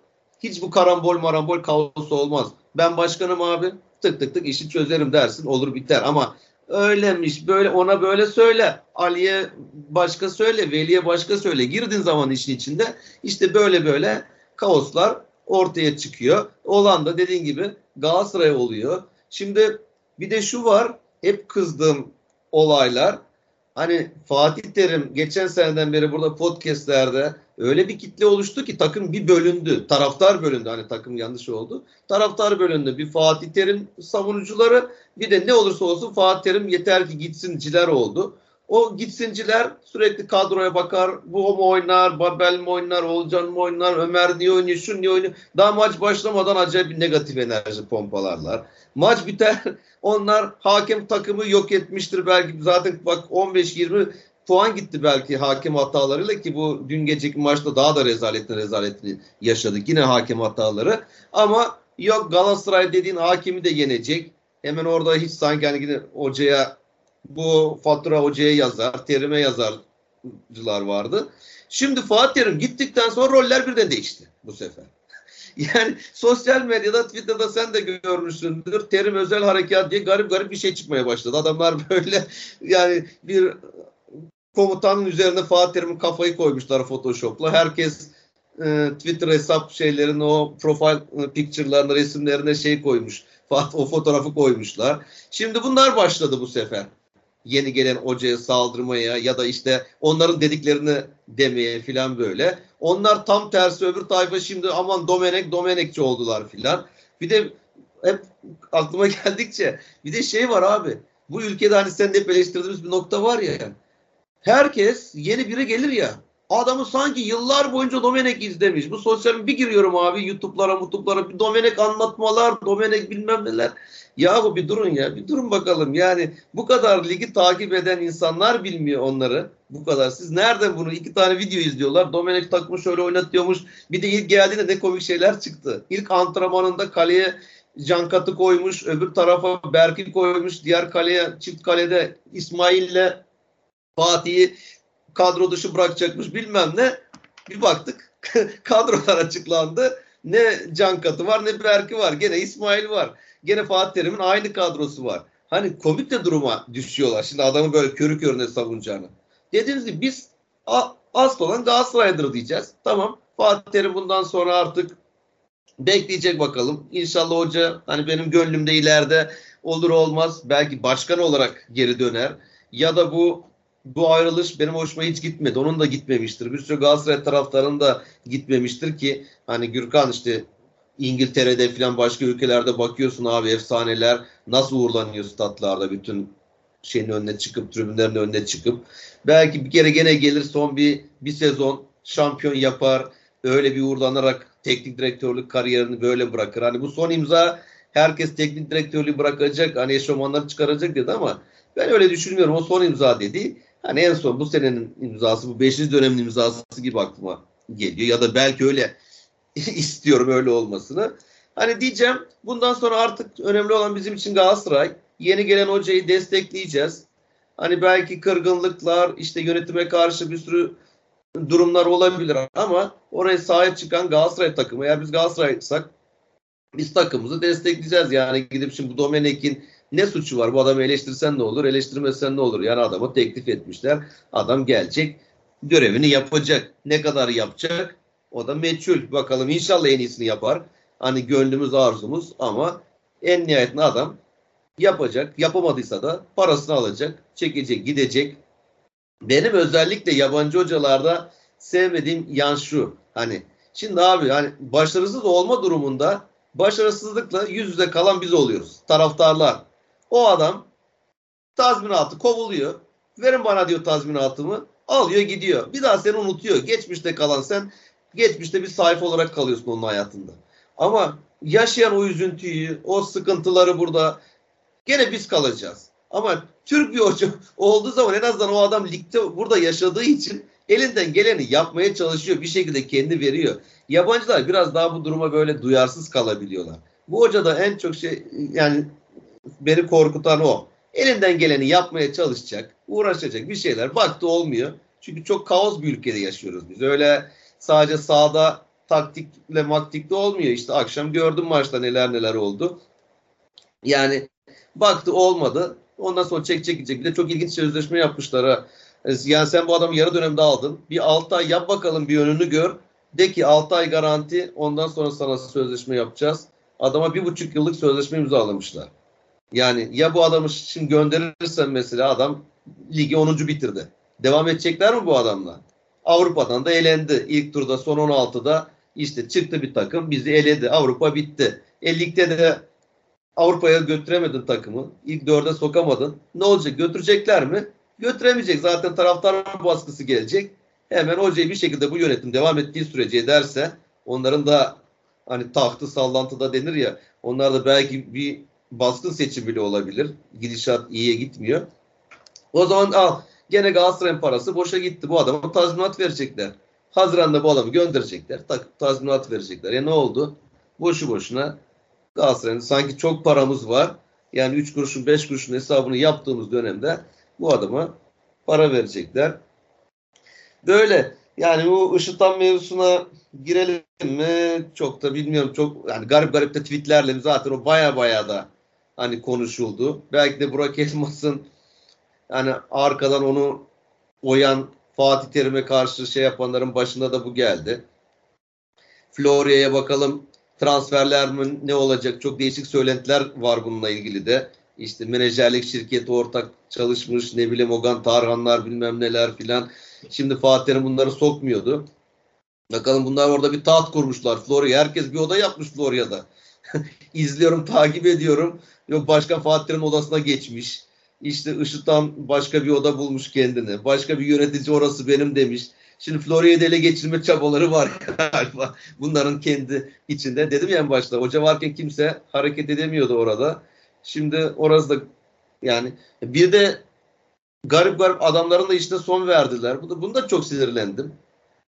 Hiç bu karambol marambol kaosu olmaz. Ben başkanım abi tık tık tık işi çözerim dersin olur biter ama öylemiş böyle ona böyle söyle Ali'ye başka söyle Veli'ye başka söyle girdin zaman işin içinde işte böyle böyle kaoslar ortaya çıkıyor. Olan da dediğin gibi Galatasaray oluyor. Şimdi bir de şu var hep kızdığım olaylar Hani Fatih Terim geçen seneden beri burada podcastlerde öyle bir kitle oluştu ki takım bir bölündü. Taraftar bölündü. Hani takım yanlış oldu. Taraftar bölündü. Bir Fatih Terim savunucuları bir de ne olursa olsun Fatih Terim yeter ki gitsinciler oldu. O gitsinciler sürekli kadroya bakar. Bu mu oynar, Babel mi oynar, Olcan mı oynar, Ömer niye oynuyor, şu niye oynuyor. Daha maç başlamadan acayip bir negatif enerji pompalarlar. Maç biter. Onlar hakem takımı yok etmiştir belki. Zaten bak 15-20 puan gitti belki hakem hatalarıyla ki bu dün geceki maçta daha da rezaletin rezaletini yaşadık. Yine hakem hataları. Ama yok Galatasaray dediğin hakemi de yenecek. Hemen orada hiç sanki hani hocaya bu fatura hocaya yazar, terime yazarcılar vardı. Şimdi Fatih Terim gittikten sonra roller birden değişti bu sefer. Yani sosyal medyada, Twitter'da sen de görmüşsündür. Terim özel harekat diye garip garip bir şey çıkmaya başladı. Adamlar böyle yani bir komutanın üzerine Fatih Terim'in kafayı koymuşlar Photoshop'la. Herkes e, Twitter hesap şeylerin o profile picture'larına, resimlerine şey koymuş. O fotoğrafı koymuşlar. Şimdi bunlar başladı bu sefer yeni gelen hocaya saldırmaya ya da işte onların dediklerini demeye filan böyle. Onlar tam tersi öbür tayfa şimdi aman Domenek Domenekçi oldular filan. Bir de hep aklıma geldikçe bir de şey var abi. Bu ülkede hani sen de hep eleştirdiğimiz bir nokta var ya. Herkes yeni biri gelir ya. Adamı sanki yıllar boyunca Domenek izlemiş. Bu sosyal bir giriyorum abi YouTube'lara, YouTube'lara bir Domenek anlatmalar, Domenek bilmem neler. Yahu bir durun ya bir durun bakalım. Yani bu kadar ligi takip eden insanlar bilmiyor onları. Bu kadar. Siz nereden bunu iki tane video izliyorlar. Domenek takmış şöyle oynatıyormuş. Bir de ilk geldiğinde ne komik şeyler çıktı. İlk antrenmanında kaleye Can Katı koymuş. Öbür tarafa Berk'i koymuş. Diğer kaleye çift kalede İsmail'le Fatih'i kadro dışı bırakacakmış bilmem ne. Bir baktık kadrolar açıklandı. Ne Can Katı var ne Berk'i var. Gene İsmail var. Gene Fatih Terim'in aynı kadrosu var. Hani komik de duruma düşüyorlar. Şimdi adamı böyle körü körüne savunacağını. Dediğimiz gibi biz asıl olan Galatasaray'dır diyeceğiz. Tamam. Fatih Terim bundan sonra artık bekleyecek bakalım. İnşallah hoca hani benim gönlümde ileride olur olmaz belki başkan olarak geri döner. Ya da bu bu ayrılış benim hoşuma hiç gitmedi. Onun da gitmemiştir. Bir sürü Galatasaray taraftarının da gitmemiştir ki hani Gürkan işte İngiltere'de falan başka ülkelerde bakıyorsun abi efsaneler nasıl uğurlanıyor statlarda bütün şeyin önüne çıkıp tribünlerin önüne çıkıp belki bir kere gene gelir son bir bir sezon şampiyon yapar öyle bir uğurlanarak teknik direktörlük kariyerini böyle bırakır. Hani bu son imza herkes teknik direktörlüğü bırakacak hani eşofmanları çıkaracak dedi ama ben öyle düşünmüyorum. O son imza dedi. Hani en son bu senenin imzası bu 5. dönemin imzası gibi aklıma geliyor. Ya da belki öyle istiyorum öyle olmasını. Hani diyeceğim bundan sonra artık önemli olan bizim için Galatasaray. Yeni gelen hocayı destekleyeceğiz. Hani belki kırgınlıklar, işte yönetime karşı bir sürü durumlar olabilir ama oraya sahip çıkan Galatasaray takımı. Eğer biz Galatasaray'sak biz takımımızı destekleyeceğiz. Yani gidip şimdi bu Domenek'in ne suçu var? Bu adamı eleştirsen ne olur, eleştirmesen ne olur? Yani adamı teklif etmişler. Adam gelecek, görevini yapacak. Ne kadar yapacak? O da meçhul. Bakalım inşallah en iyisini yapar. Hani gönlümüz arzumuz ama en nihayetinde adam yapacak. Yapamadıysa da parasını alacak, çekecek, gidecek. Benim özellikle yabancı hocalarda sevmediğim yan şu. Hani şimdi abi hani başarısız olma durumunda başarısızlıkla yüz yüze kalan biz oluyoruz. Taraftarlar. O adam tazminatı kovuluyor. Verin bana diyor tazminatımı. Alıyor gidiyor. Bir daha seni unutuyor. Geçmişte kalan sen geçmişte bir sayfa olarak kalıyorsun onun hayatında. Ama yaşayan o üzüntüyü, o sıkıntıları burada Gene biz kalacağız. Ama Türk bir hoca olduğu zaman en azından o adam ligde burada yaşadığı için elinden geleni yapmaya çalışıyor. Bir şekilde kendi veriyor. Yabancılar biraz daha bu duruma böyle duyarsız kalabiliyorlar. Bu hoca da en çok şey yani beni korkutan o. Elinden geleni yapmaya çalışacak, uğraşacak bir şeyler. Baktı olmuyor. Çünkü çok kaos bir ülkede yaşıyoruz biz. Öyle sadece sahada taktikle maktikle olmuyor. İşte akşam gördüm maçta neler neler oldu. Yani baktı olmadı. Ondan sonra çek çekecek. Bir de çok ilginç sözleşme yapmışlar ha. Yani sen bu adamı yarı dönemde aldın. Bir 6 ay yap bakalım bir önünü gör. De ki 6 ay garanti ondan sonra sana sözleşme yapacağız. Adama bir buçuk yıllık sözleşme imzalamışlar. Yani ya bu adamı şimdi gönderirsen mesela adam ligi 10. bitirdi. Devam edecekler mi bu adamla? Avrupa'dan da elendi. İlk turda son 16'da işte çıktı bir takım bizi eledi. Avrupa bitti. E ligde de Avrupa'ya götüremedin takımı. İlk dörde sokamadın. Ne olacak? Götürecekler mi? Götüremeyecek. Zaten taraftar baskısı gelecek. Hemen hocayı bir şekilde bu yönetim devam ettiği sürece ederse onların da hani tahtı sallantıda denir ya onlar da belki bir baskın seçim bile olabilir. Gidişat iyiye gitmiyor. O zaman al gene Galatasaray'ın parası boşa gitti. Bu adama tazminat verecekler. Haziran'da bu adamı gönderecekler. Tazminat verecekler. Ya ne oldu? Boşu boşuna Galatasaray'ın sanki çok paramız var. Yani 3 kuruşun 5 kuruşun hesabını yaptığımız dönemde bu adama para verecekler. Böyle yani bu IŞİD'den mevzusuna girelim mi? Çok da bilmiyorum. Çok yani garip garip de tweetlerle zaten o baya baya da hani konuşuldu. Belki de Burak Elmas'ın yani arkadan onu oyan Fatih Terim'e karşı şey yapanların başında da bu geldi. Florya'ya bakalım transferler mi ne olacak? Çok değişik söylentiler var bununla ilgili de. İşte menajerlik şirketi ortak çalışmış ne bileyim Ogan Tarhanlar bilmem neler filan. Şimdi Fatih Terim bunları sokmuyordu. Bakalım bunlar orada bir taht kurmuşlar Florya. Herkes bir oda yapmış Florya'da. İzliyorum, takip ediyorum. Yok başka Fatih Terim odasına geçmiş. İşte IŞİD'den başka bir oda bulmuş kendini. Başka bir yönetici orası benim demiş. Şimdi Florya'yı ele geçirme çabaları var galiba. Bunların kendi içinde. Dedim ya en başta hoca varken kimse hareket edemiyordu orada. Şimdi orası da yani bir de garip garip adamların da işte son verdiler. Bu da, bunu da çok sinirlendim.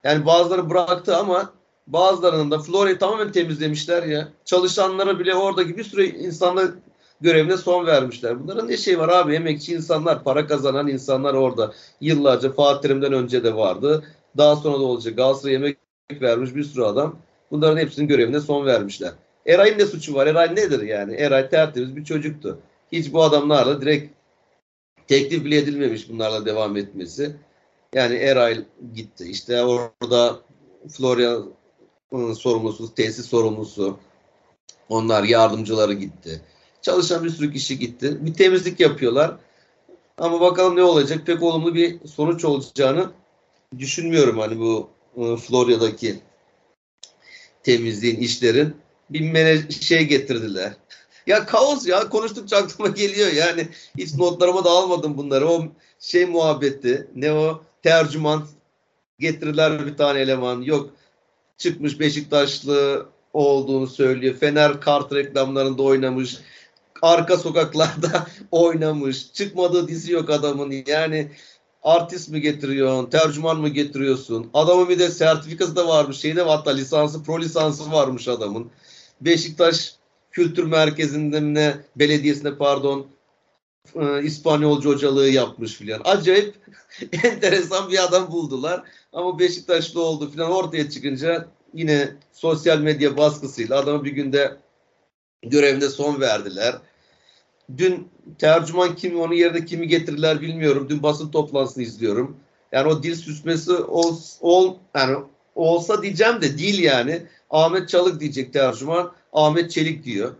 Yani bazıları bıraktı ama bazılarının da Florya'yı tamamen temizlemişler ya. Çalışanlara bile oradaki bir sürü insanla görevine son vermişler. Bunların ne şey var abi? Emekçi insanlar, para kazanan insanlar orada. Yıllarca Fatih Terim'den önce de vardı. Daha sonra da olacak. Galatasaray yemek vermiş bir sürü adam. Bunların hepsinin görevine son vermişler. Eray'ın ne suçu var? Eray nedir yani? Eray tertemiz bir çocuktu. Hiç bu adamlarla direkt teklif bile edilmemiş bunlarla devam etmesi. Yani Eray gitti. İşte orada Florya sorumlusu, tesis sorumlusu, onlar yardımcıları gitti. Çalışan bir sürü kişi gitti. Bir temizlik yapıyorlar. Ama bakalım ne olacak? Pek olumlu bir sonuç olacağını düşünmüyorum hani bu e, Florya'daki temizliğin işlerin bir şey getirdiler. Ya kaos ya konuştukça aklıma geliyor yani hiç notlarıma da almadım bunları. O şey muhabbeti ne o tercüman getirirler bir tane eleman yok çıkmış Beşiktaşlı olduğunu söylüyor. Fener kart reklamlarında oynamış. Arka sokaklarda oynamış. Çıkmadığı dizi yok adamın. Yani artist mi getiriyorsun, tercüman mı getiriyorsun? Adamın bir de sertifikası da varmış. Şeyde hatta lisansı, pro lisansı varmış adamın. Beşiktaş Kültür Merkezi'nde mi ne, belediyesinde pardon e, İspanyolca hocalığı yapmış filan. Acayip enteresan bir adam buldular. Ama Beşiktaşlı oldu filan ortaya çıkınca yine sosyal medya baskısıyla adamı bir günde görevine son verdiler. Dün tercüman kim, onun yerine kimi getirirler bilmiyorum. Dün basın toplantısını izliyorum. Yani o dil süsmesi ol, ol, yani olsa diyeceğim de değil yani. Ahmet Çalık diyecek tercüman. Ahmet Çelik diyor.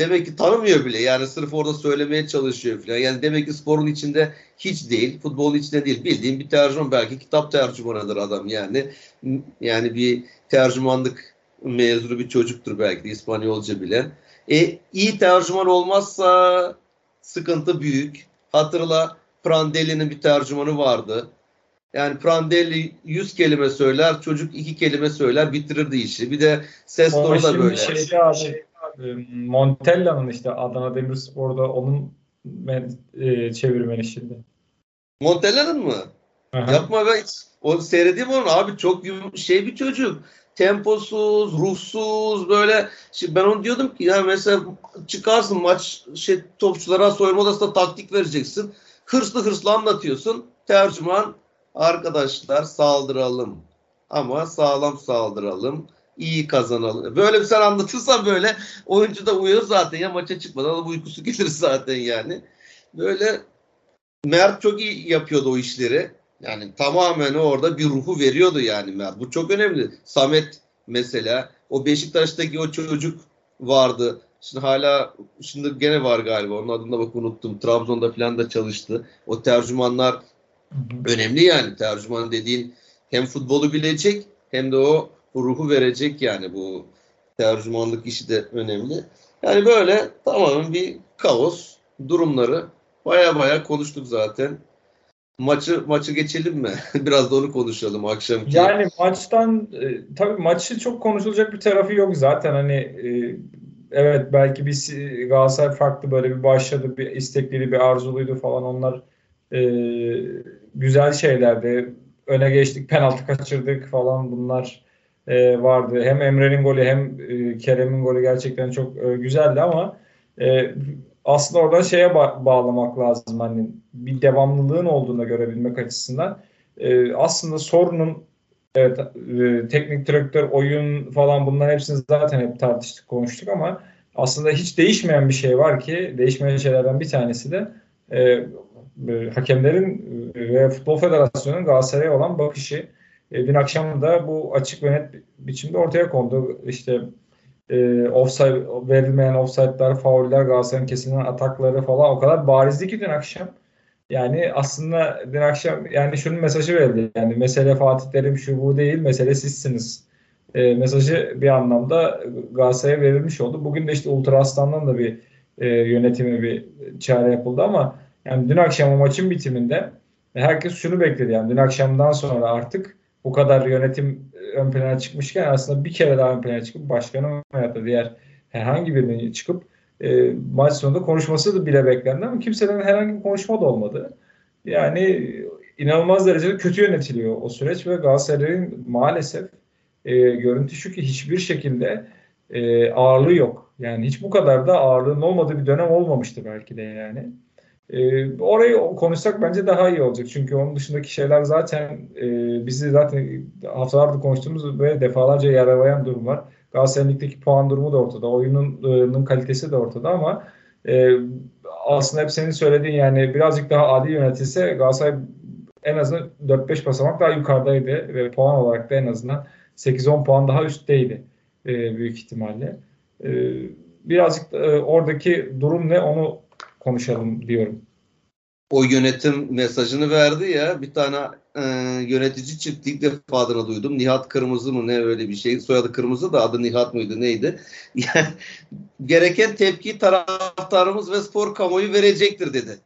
Demek ki tanımıyor bile. Yani sırf orada söylemeye çalışıyor falan. Yani demek ki sporun içinde hiç değil. Futbolun içinde değil. Bildiğim bir tercüman belki kitap tercümanıdır adam yani. Yani bir tercümanlık mezunu bir çocuktur belki de İspanyolca bilen. E, iyi tercüman olmazsa sıkıntı büyük. Hatırla Prandelli'nin bir tercümanı vardı. Yani Prandelli 100 kelime söyler, çocuk 2 kelime söyler, bitirirdi işi. Bir de ses tonu da böyle. Şeyde abi, Montella'nın işte Adana Demirspor'da onun e, çevirmeni şimdi. Montella'nın mı? Aha. Yapma ben o seyredeyim onu abi çok şey bir çocuk. Temposuz, ruhsuz böyle. Şimdi ben onu diyordum ki ya mesela çıkarsın maç şey topçulara soyunma odasında taktik vereceksin. Hırslı hırslı anlatıyorsun. Tercüman arkadaşlar saldıralım. Ama sağlam saldıralım. iyi kazanalım. Böyle bir sen anlatırsan böyle oyuncu da uyuyor zaten ya maça çıkmadan uykusu gelir zaten yani. Böyle Mert çok iyi yapıyordu o işleri. Yani tamamen orada bir ruhu veriyordu yani. Bu çok önemli. Samet mesela o Beşiktaş'taki o çocuk vardı. Şimdi hala şimdi gene var galiba. Onun adını da bak unuttum. Trabzon'da falan da çalıştı. O tercümanlar önemli yani. Tercüman dediğin hem futbolu bilecek hem de o ruhu verecek yani bu tercümanlık işi de önemli. Yani böyle tamamen bir kaos durumları baya baya konuştuk zaten. Maçı maçı geçelim mi? Biraz da onu konuşalım akşamki. Yani maçtan e, tabii maçı çok konuşulacak bir tarafı yok zaten hani e, evet belki bir Galatasaray farklı böyle bir başladı bir istekliydi bir arzuluydu falan onlar e, güzel şeylerdi. Öne geçtik penaltı kaçırdık falan bunlar e, vardı. Hem Emre'nin golü hem e, Kerem'in golü gerçekten çok e, güzeldi ama e, aslında orada şeye ba- bağlamak lazım hani bir devamlılığın olduğunu görebilmek açısından. E, aslında sorunun evet e, teknik direktör, oyun falan bunların hepsini zaten hep tartıştık, konuştuk ama aslında hiç değişmeyen bir şey var ki değişmeyen şeylerden bir tanesi de e, e, hakemlerin ve Futbol Federasyonu'nun Galatasaray'a olan bakışı. E, dün akşam da bu açık ve net biçimde ortaya kondu. İşte e, offside, verilmeyen offside'lar, fauller, Galatasaray'ın kesilen atakları falan o kadar barizdi ki dün akşam. Yani aslında dün akşam yani şunun mesajı verildi. Yani mesele Fatih Terim şu bu değil, mesele sizsiniz. E, mesajı bir anlamda Galatasaray'a verilmiş oldu. Bugün de işte Ultra Aslan'dan da bir e, yönetimi bir çare yapıldı ama yani dün akşam o maçın bitiminde herkes şunu bekledi yani dün akşamdan sonra artık bu kadar yönetim ön plana çıkmışken aslında bir kere daha ön plana çıkıp başkanın veya da diğer herhangi birinin çıkıp e, maç sonunda konuşması da bile beklendi ama kimseden herhangi bir konuşma da olmadı. Yani inanılmaz derecede kötü yönetiliyor o süreç ve Galatasaray'ın maalesef e, görüntü şu ki hiçbir şekilde e, ağırlığı yok. Yani hiç bu kadar da ağırlığın olmadığı bir dönem olmamıştı belki de yani. E, orayı konuşsak bence daha iyi olacak. Çünkü onun dışındaki şeyler zaten e, bizi zaten haftalardır konuştuğumuz ve defalarca yaralayan durum var. Galatasaray'ın puan durumu da ortada. Oyunun kalitesi de ortada ama e, aslında hep senin söylediğin yani birazcık daha adil yönetilse Galatasaray en azından 4-5 basamak daha yukarıdaydı ve puan olarak da en azından 8-10 puan daha üstteydi e, büyük ihtimalle. E, birazcık e, oradaki durum ne onu konuşalım diyorum. O yönetim mesajını verdi ya bir tane e, yönetici çıktı ilk defa adını duydum. Nihat Kırmızı mı ne öyle bir şey. Soyadı Kırmızı da adı Nihat mıydı neydi? Gereken tepki taraftarımız ve spor kamuoyu verecektir dedi.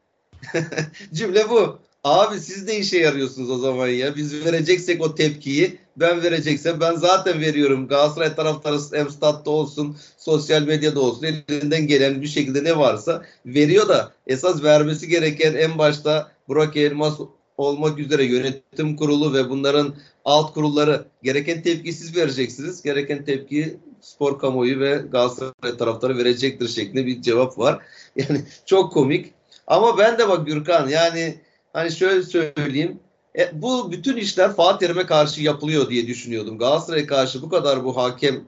Cümle bu. Abi siz ne işe yarıyorsunuz o zaman ya? Biz vereceksek o tepkiyi ben vereceksem ben zaten veriyorum. Galatasaray taraftarı hem olsun, sosyal medyada olsun elinden gelen bir şekilde ne varsa veriyor da esas vermesi gereken en başta Burak Elmas olmak üzere yönetim kurulu ve bunların alt kurulları gereken tepki siz vereceksiniz. Gereken tepki spor kamuoyu ve Galatasaray taraftarı verecektir şeklinde bir cevap var. Yani çok komik. Ama ben de bak Gürkan yani hani şöyle söyleyeyim. E, bu bütün işler Fatih Terim'e karşı yapılıyor diye düşünüyordum. Galatasaray'a karşı bu kadar bu hakem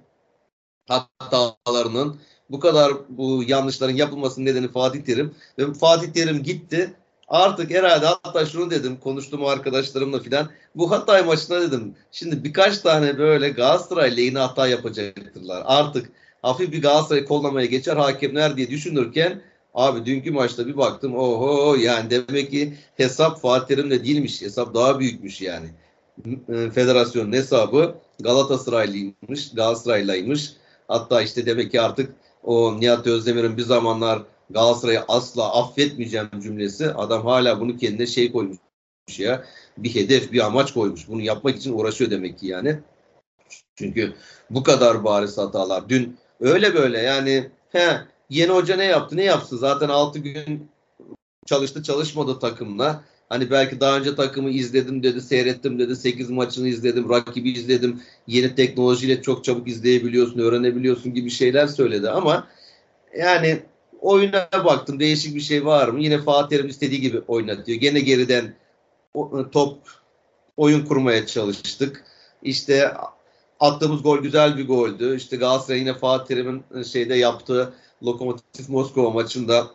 hatalarının, bu kadar bu yanlışların yapılmasının nedeni Fatih Terim. Ve Fatih Terim gitti. Artık herhalde hatta şunu dedim konuştuğum arkadaşlarımla filan. Bu Hatay maçına dedim. Şimdi birkaç tane böyle Galatasaray lehine hata yapacaktırlar. Artık hafif bir Galatasaray kollamaya geçer hakemler diye düşünürken Abi dünkü maçta bir baktım oho yani demek ki hesap Fatih Terim'le değilmiş. Hesap daha büyükmüş yani. E, federasyonun hesabı Galatasaraylıymış, Galatasaraylıymış. Hatta işte demek ki artık o Nihat Özdemir'in bir zamanlar Galatasaray'ı asla affetmeyeceğim cümlesi. Adam hala bunu kendine şey koymuş ya. Bir hedef, bir amaç koymuş. Bunu yapmak için uğraşıyor demek ki yani. Çünkü bu kadar bariz hatalar. Dün Öyle böyle yani he, yeni hoca ne yaptı ne yapsın zaten 6 gün çalıştı çalışmadı takımla. Hani belki daha önce takımı izledim dedi, seyrettim dedi, 8 maçını izledim, rakibi izledim. Yeni teknolojiyle çok çabuk izleyebiliyorsun, öğrenebiliyorsun gibi şeyler söyledi ama yani oyuna baktım değişik bir şey var mı? Yine Fatih Terim istediği gibi oynatıyor. Gene geriden top oyun kurmaya çalıştık. İşte attığımız gol güzel bir goldü. İşte Galatasaray yine Fatih Terim'in şeyde yaptığı Lokomotiv Moskova maçında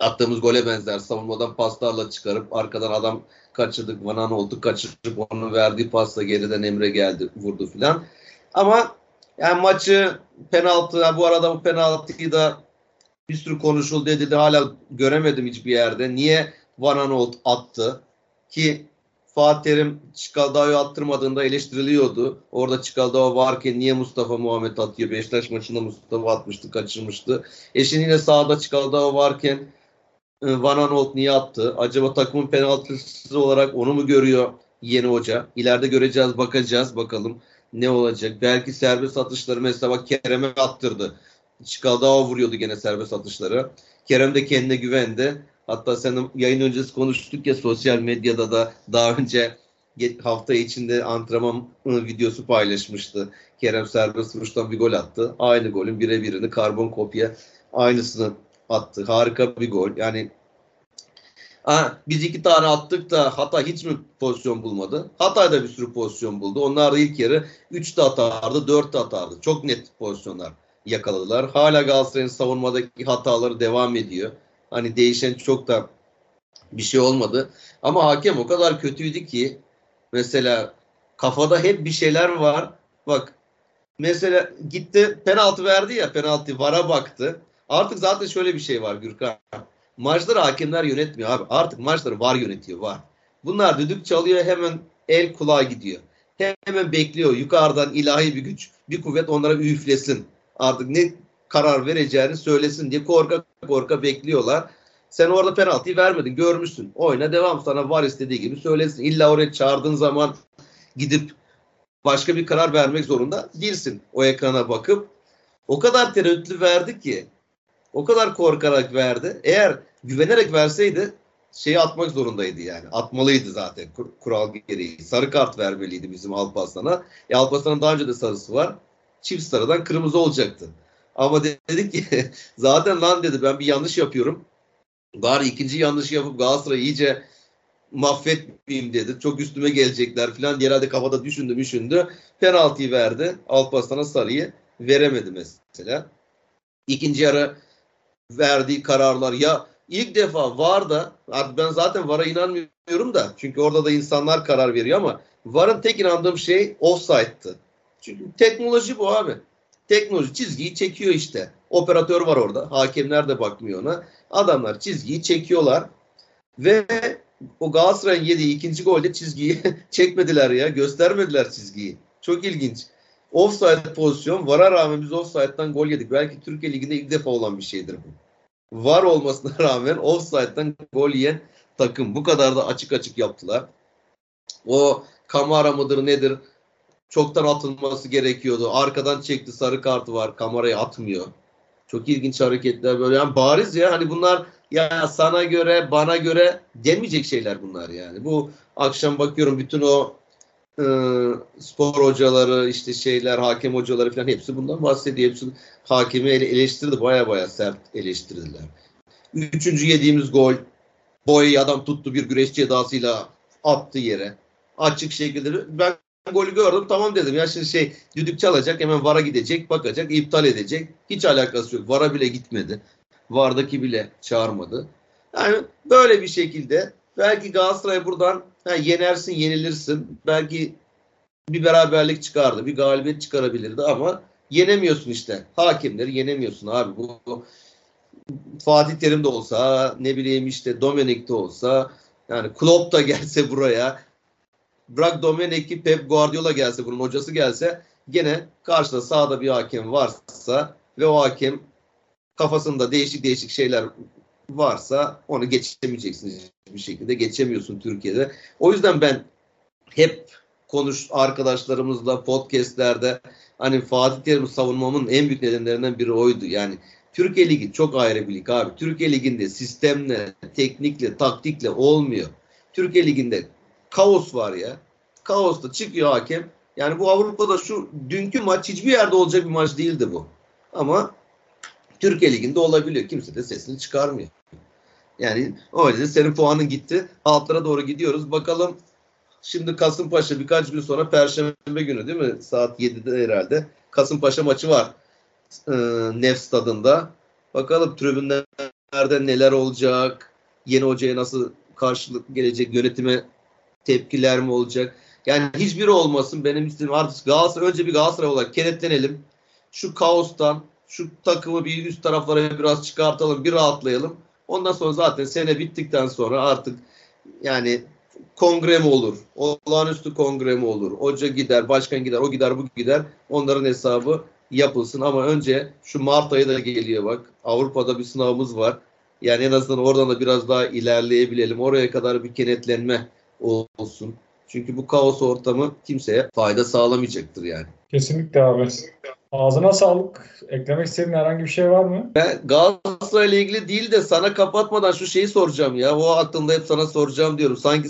attığımız gole benzer. Savunmadan paslarla çıkarıp arkadan adam kaçırdık. Vanan oldu kaçırıp onun verdiği pasla geriden Emre geldi vurdu filan. Ama yani maçı penaltı bu arada bu penaltıyı da bir sürü konuşuldu dedi hala göremedim hiçbir yerde. Niye Van Anolt attı? Ki Fatih Terim Çikaldağ'ı attırmadığında eleştiriliyordu. Orada Çikaldağ varken niye Mustafa Muhammed atıyor? Beşiktaş maçında Mustafa atmıştı, kaçırmıştı. Eşin yine sağda Çikaldağ varken e, Van Anolt niye attı? Acaba takımın penaltısı olarak onu mu görüyor yeni hoca? İleride göreceğiz, bakacağız bakalım ne olacak. Belki serbest atışları mesela bak Kerem'e attırdı. Çikaldağ vuruyordu gene serbest atışları. Kerem de kendine güvendi. Hatta senin yayın öncesi konuştuk ya sosyal medyada da daha önce hafta içinde antrenman videosu paylaşmıştı. Kerem serbest vuruştan bir gol attı. Aynı golün birebirini karbon kopya aynısını attı. Harika bir gol. Yani Ha, biz iki tane attık da Hatay hiç mi pozisyon bulmadı? Hatay da bir sürü pozisyon buldu. Onlar da ilk yarı 3 de atardı, 4 de atardı. Çok net pozisyonlar yakaladılar. Hala Galatasaray'ın savunmadaki hataları devam ediyor. Hani değişen çok da bir şey olmadı. Ama hakem o kadar kötüydü ki mesela kafada hep bir şeyler var. Bak mesela gitti penaltı verdi ya penaltı vara baktı. Artık zaten şöyle bir şey var Gürkan. Maçları hakemler yönetmiyor abi. Artık maçları var yönetiyor var. Bunlar düdük çalıyor hemen el kulağa gidiyor. Hemen bekliyor yukarıdan ilahi bir güç, bir kuvvet onlara üflesin. Artık ne karar vereceğini söylesin diye korka korka bekliyorlar. Sen orada penaltıyı vermedin, görmüşsün. Oyna devam sana var istediği gibi söylesin. İlla oraya çağırdığın zaman gidip başka bir karar vermek zorunda değilsin. O ekrana bakıp o kadar tereddütlü verdi ki o kadar korkarak verdi. Eğer güvenerek verseydi şeyi atmak zorundaydı yani. Atmalıydı zaten kur, kural gereği. Sarı kart vermeliydi bizim Alparslan'a. E Alparslan'ın daha önce de sarısı var. Çift sarıdan kırmızı olacaktı. Ama dedik ki zaten lan dedi ben bir yanlış yapıyorum. Bari ikinci yanlış yapıp Galatasaray'ı iyice mahvetmeyeyim dedi. Çok üstüme gelecekler falan. Herhalde kafada düşündü düşündü. Penaltıyı verdi. Alparslan'a sarıyı veremedi mesela. İkinci yarı verdiği kararlar ya ilk defa var da ben zaten VAR'a inanmıyorum da çünkü orada da insanlar karar veriyor ama VAR'ın tek inandığım şey offside'tı. Çünkü teknoloji bu abi. Teknoloji çizgiyi çekiyor işte. Operatör var orada. Hakemler de bakmıyor ona. Adamlar çizgiyi çekiyorlar. Ve o Galatasaray'ın yediği ikinci golde çizgiyi çekmediler ya. Göstermediler çizgiyi. Çok ilginç. Offside pozisyon. Vara rağmen biz offside'dan gol yedik. Belki Türkiye Ligi'nde ilk defa olan bir şeydir bu. Var olmasına rağmen offside'dan gol yiyen takım. Bu kadar da açık açık yaptılar. O kamera mıdır nedir? Çoktan atılması gerekiyordu. Arkadan çekti sarı kartı var. Kamerayı atmıyor. Çok ilginç hareketler böyle. Yani bariz ya hani bunlar ya sana göre bana göre demeyecek şeyler bunlar yani. Bu akşam bakıyorum bütün o e, spor hocaları işte şeyler hakem hocaları falan hepsi bundan bahsediyor. Hepsi hakemi ele, eleştirdi baya baya sert eleştirdiler. Üçüncü yediğimiz gol boyayı adam tuttu bir güreş cezasıyla attı yere. Açık şekilde ben golü gördüm tamam dedim ya şimdi şey düdük çalacak hemen VAR'a gidecek bakacak iptal edecek. Hiç alakası yok. VAR'a bile gitmedi. VAR'daki bile çağırmadı. Yani böyle bir şekilde belki Galatasaray buradan ha, yenersin yenilirsin. Belki bir beraberlik çıkardı. Bir galibiyet çıkarabilirdi ama yenemiyorsun işte. Hakimleri yenemiyorsun abi. Bu, bu Fatih Terim de olsa ne bileyim işte Dominik de olsa yani Klopp da gelse buraya bırak Domenech'i Pep Guardiola gelse bunun hocası gelse gene karşıda sağda bir hakem varsa ve o hakem kafasında değişik değişik şeyler varsa onu geçemeyeceksiniz bir şekilde. Geçemiyorsun Türkiye'de. O yüzden ben hep konuş arkadaşlarımızla podcastlerde hani Fatih Terim'i savunmamın en büyük nedenlerinden biri oydu. Yani Türkiye Ligi çok ayrı bir lig abi. Türkiye Ligi'nde sistemle, teknikle, taktikle olmuyor. Türkiye Ligi'nde kaos var ya. Kaosta çıkıyor hakem. Yani bu Avrupa'da şu dünkü maç hiçbir yerde olacak bir maç değildi bu. Ama Türkiye Ligi'nde olabiliyor. Kimse de sesini çıkarmıyor. Yani o yüzden senin puanın gitti. Altlara doğru gidiyoruz. Bakalım şimdi Kasımpaşa birkaç gün sonra Perşembe günü değil mi? Saat 7'de herhalde. Kasımpaşa maçı var. Ee, Nef stadında. Bakalım tribünlerde neler olacak? Yeni hocaya nasıl karşılık gelecek? Yönetime tepkiler mi olacak? Yani hiçbiri olmasın. Benim istedim artık Galatasaray önce bir Galatasaray olarak kenetlenelim. Şu kaostan, şu takımı bir üst taraflara biraz çıkartalım, bir rahatlayalım. Ondan sonra zaten sene bittikten sonra artık yani kongre mi olur, olağanüstü kongre mi olur, hoca gider, başkan gider, o gider, bu gider. Onların hesabı yapılsın ama önce şu Mart ayı da geliyor bak. Avrupa'da bir sınavımız var. Yani en azından oradan da biraz daha ilerleyebilelim. Oraya kadar bir kenetlenme olsun. Çünkü bu kaos ortamı kimseye fayda sağlamayacaktır yani. Kesinlikle abi. Ağzına sağlık. Eklemek istediğin herhangi bir şey var mı? Ben Galatasaray ile ilgili değil de sana kapatmadan şu şeyi soracağım ya. O aklımda hep sana soracağım diyorum. Sanki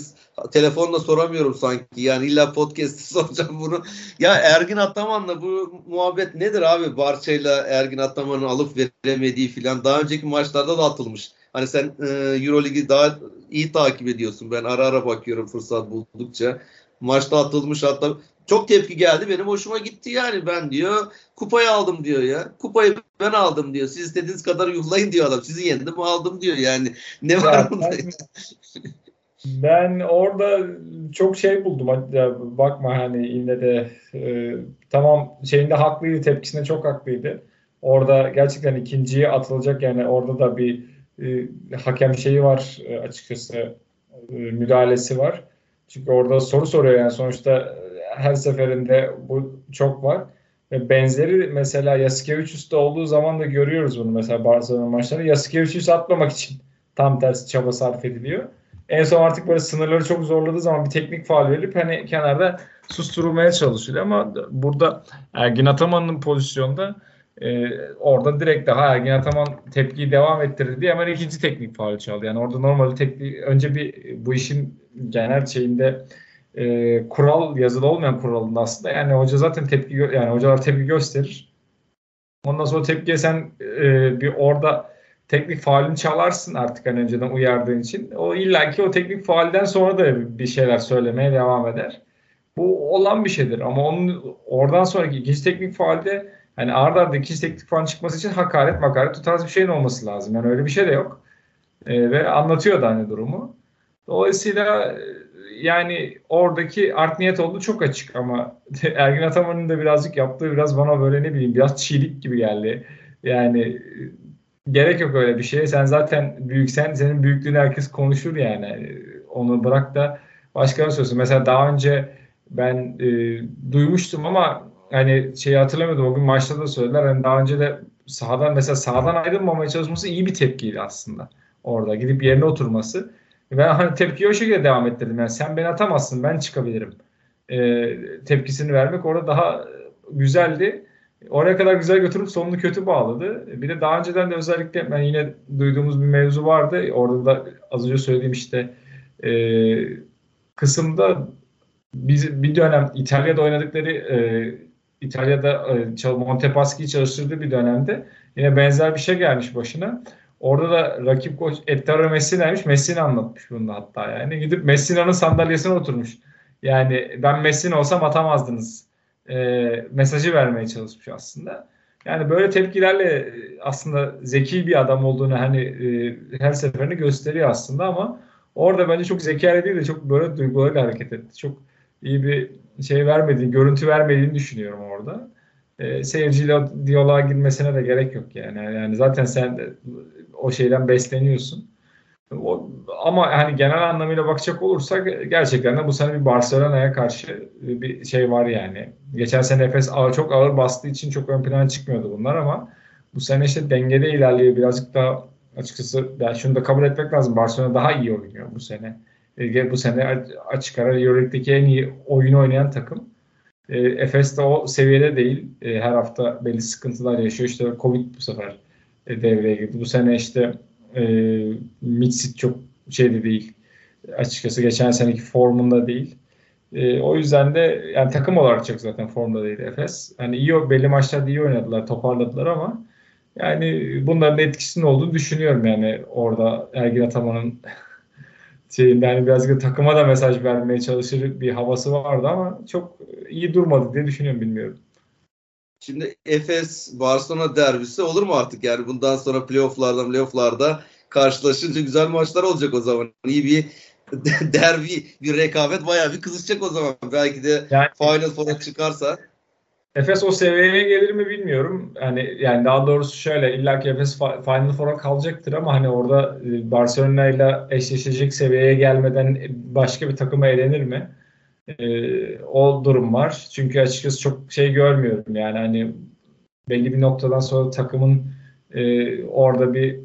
telefonla soramıyorum sanki. Yani illa podcast'te soracağım bunu. Ya Ergin Ataman'la bu muhabbet nedir abi? Barça'yla Ergin Ataman'ın alıp veremediği filan. Daha önceki maçlarda da atılmış. Hani sen e, Euroligi daha iyi takip ediyorsun. Ben ara ara bakıyorum fırsat buldukça. Maçta atılmış hatta çok tepki geldi. Benim hoşuma gitti yani. Ben diyor kupayı aldım diyor ya. Kupayı ben aldım diyor. Siz istediğiniz kadar yuhlayın diyor adam. Sizi yendim aldım diyor yani. Ne var bunda? Ben orada çok şey buldum. Bakma hani yine de e, tamam şeyinde haklıydı tepkisinde çok haklıydı. Orada gerçekten ikinciye atılacak yani orada da bir e, hakem şeyi var e, açıkçası e, müdahalesi var. Çünkü orada soru soruyor yani sonuçta e, her seferinde bu çok var. Ve benzeri mesela Yasikevicius'ta olduğu zaman da görüyoruz bunu mesela Barcelona maçları. Yasikevicius atmamak için tam tersi çaba sarf ediliyor. En son artık böyle sınırları çok zorladığı zaman bir teknik faal verip hani kenarda susturulmaya çalışılıyor ama burada Ergin Ataman'ın pozisyonda e, orada direkt daha Ergin Ataman tepkiyi devam ettirdi diye hemen ikinci teknik faal çaldı. Yani orada normalde teknik önce bir bu işin genel şeyinde e, kural yazılı olmayan kuralında aslında yani hoca zaten tepki yani hocalar tepki gösterir. Ondan sonra tepkiye sen e, bir orada teknik faalini çalarsın artık hani önceden uyardığın için. O illaki o teknik faalden sonra da bir şeyler söylemeye devam eder. Bu olan bir şeydir ama onun oradan sonraki ikinci teknik faalde hani arda arda ikinci teknik faal çıkması için hakaret makaret o tarz bir şeyin olması lazım. Yani öyle bir şey de yok. E, ve anlatıyor da hani durumu. Dolayısıyla yani oradaki art niyet olduğu çok açık ama Ergin Ataman'ın da birazcık yaptığı biraz bana böyle ne bileyim biraz çiğlik gibi geldi. Yani gerek yok öyle bir şeye. Sen zaten büyüksen senin büyüklüğünü herkes konuşur yani. Onu bırak da başka söylesin. Mesela daha önce ben e, duymuştum ama hani şeyi hatırlamıyordum. O gün maçta da söylediler. Hani daha önce de sahadan mesela sahadan ayrılmamaya çalışması iyi bir tepkiydi aslında. Orada gidip yerine oturması. Ben hani tepkiyi o şekilde devam ettirdim. Yani sen beni atamazsın ben çıkabilirim. E, tepkisini vermek orada daha güzeldi. Oraya kadar güzel götürüp sonunu kötü bağladı. Bir de daha önceden de özellikle ben yine duyduğumuz bir mevzu vardı. Orada da az önce söylediğim işte e, kısımda biz bir dönem İtalya'da oynadıkları e, İtalya'da e, Montepaschi'yi çalıştırdığı bir dönemde yine benzer bir şey gelmiş başına. Orada da rakip koç Ettaro Messina'ymış. Messina anlatmış bunu hatta yani. Gidip Messina'nın sandalyesine oturmuş. Yani ben Messina olsam atamazdınız e, mesajı vermeye çalışmış aslında. Yani böyle tepkilerle aslında zeki bir adam olduğunu hani e, her seferinde gösteriyor aslında ama orada bence çok zekâlı değil de çok böyle duygularıyla hareket etti. Çok iyi bir şey vermediğini, görüntü vermediğini düşünüyorum orada. E, seyirciyle diyaloğa girmesine de gerek yok yani. Yani zaten sen o şeyden besleniyorsun. O, ama hani genel anlamıyla bakacak olursak gerçekten de bu sene bir Barcelona'ya karşı bir şey var yani. Geçen sene Efes çok ağır bastığı için çok ön plana çıkmıyordu bunlar ama bu sene işte dengede ilerliyor. Birazcık daha açıkçası yani şunu da kabul etmek lazım. Barcelona daha iyi oynuyor bu sene. E, bu sene açık ara Euroleague'deki en iyi oyunu oynayan takım. E, Efes de o seviyede değil. E, her hafta belli sıkıntılar yaşıyor. İşte Covid bu sefer e, devreye girdi. Bu sene işte e, Mitsit çok şeyde değil. Açıkçası geçen seneki formunda değil. E, o yüzden de yani takım olarak çok zaten formda değil Efes. Hani iyi belli maçlarda iyi oynadılar, toparladılar ama yani bunların etkisinin olduğunu düşünüyorum yani orada Ergin Ataman'ın şeyinde yani biraz da takıma da mesaj vermeye çalışır bir havası vardı ama çok iyi durmadı diye düşünüyorum bilmiyorum. Şimdi Efes Barcelona derbisi olur mu artık yani bundan sonra playofflarda playofflarda karşılaşınca güzel maçlar olacak o zaman. İyi bir derbi, bir rekabet bayağı bir kızışacak o zaman. Belki de yani, Final Four'a çıkarsa. Efes o seviyeye gelir mi bilmiyorum. Yani yani daha doğrusu şöyle illa ki Efes Final Four'a kalacaktır ama hani orada e, Barcelona ile eşleşecek seviyeye gelmeden başka bir takıma elenir mi? Ee, o durum var. Çünkü açıkçası çok şey görmüyorum. Yani hani belli bir noktadan sonra takımın e, orada bir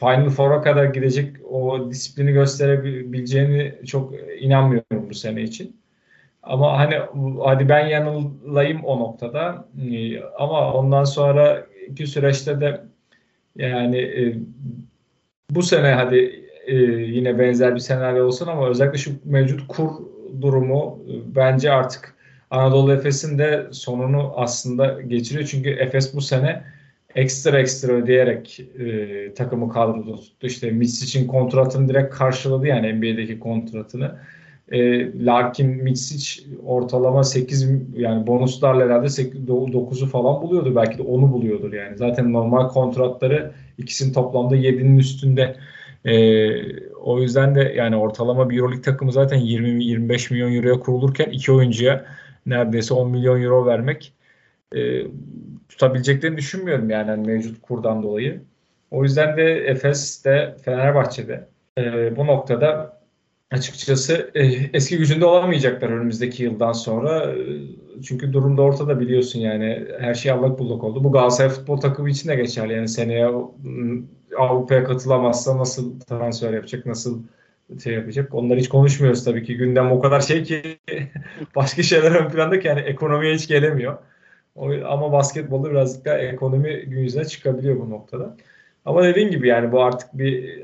Final Four'a kadar gidecek o disiplini gösterebileceğini çok inanmıyorum bu sene için. Ama hani hadi ben yanılayım o noktada. Ee, ama ondan sonra iki süreçte de yani e, bu sene hadi e, yine benzer bir senaryo olsun ama özellikle şu mevcut kur durumu e, bence artık Anadolu Efes'in de sonunu aslında geçiriyor. Çünkü Efes bu sene ekstra ekstra ödeyerek e, takımı kadroda tuttu. İşte Mitsic'in kontratını direkt karşıladı yani NBA'deki kontratını. E, lakin Mitsic ortalama 8 yani bonuslarla herhalde 9'u falan buluyordu. Belki de 10'u buluyordur yani. Zaten normal kontratları ikisinin toplamda 7'nin üstünde. E, o yüzden de yani ortalama bir Euroleague takımı zaten 20-25 milyon euroya kurulurken iki oyuncuya neredeyse 10 milyon euro vermek e, tutabileceklerini düşünmüyorum yani hani mevcut kurdan dolayı. O yüzden de Efes de Fenerbahçe'de e, bu noktada açıkçası e, eski gücünde olamayacaklar önümüzdeki yıldan sonra. E, çünkü durum da ortada biliyorsun yani her şey allak bullak oldu. Bu Galatasaray futbol takımı için de geçerli. Yani seneye Avrupa'ya katılamazsa nasıl transfer yapacak, nasıl şey yapacak. Onları hiç konuşmuyoruz tabii ki. Gündem o kadar şey ki başka şeyler ön planda ki yani ekonomiye hiç gelemiyor. O, ama basketbolda birazcık daha ekonomi gün yüzüne çıkabiliyor bu noktada. Ama dediğin gibi yani bu artık bir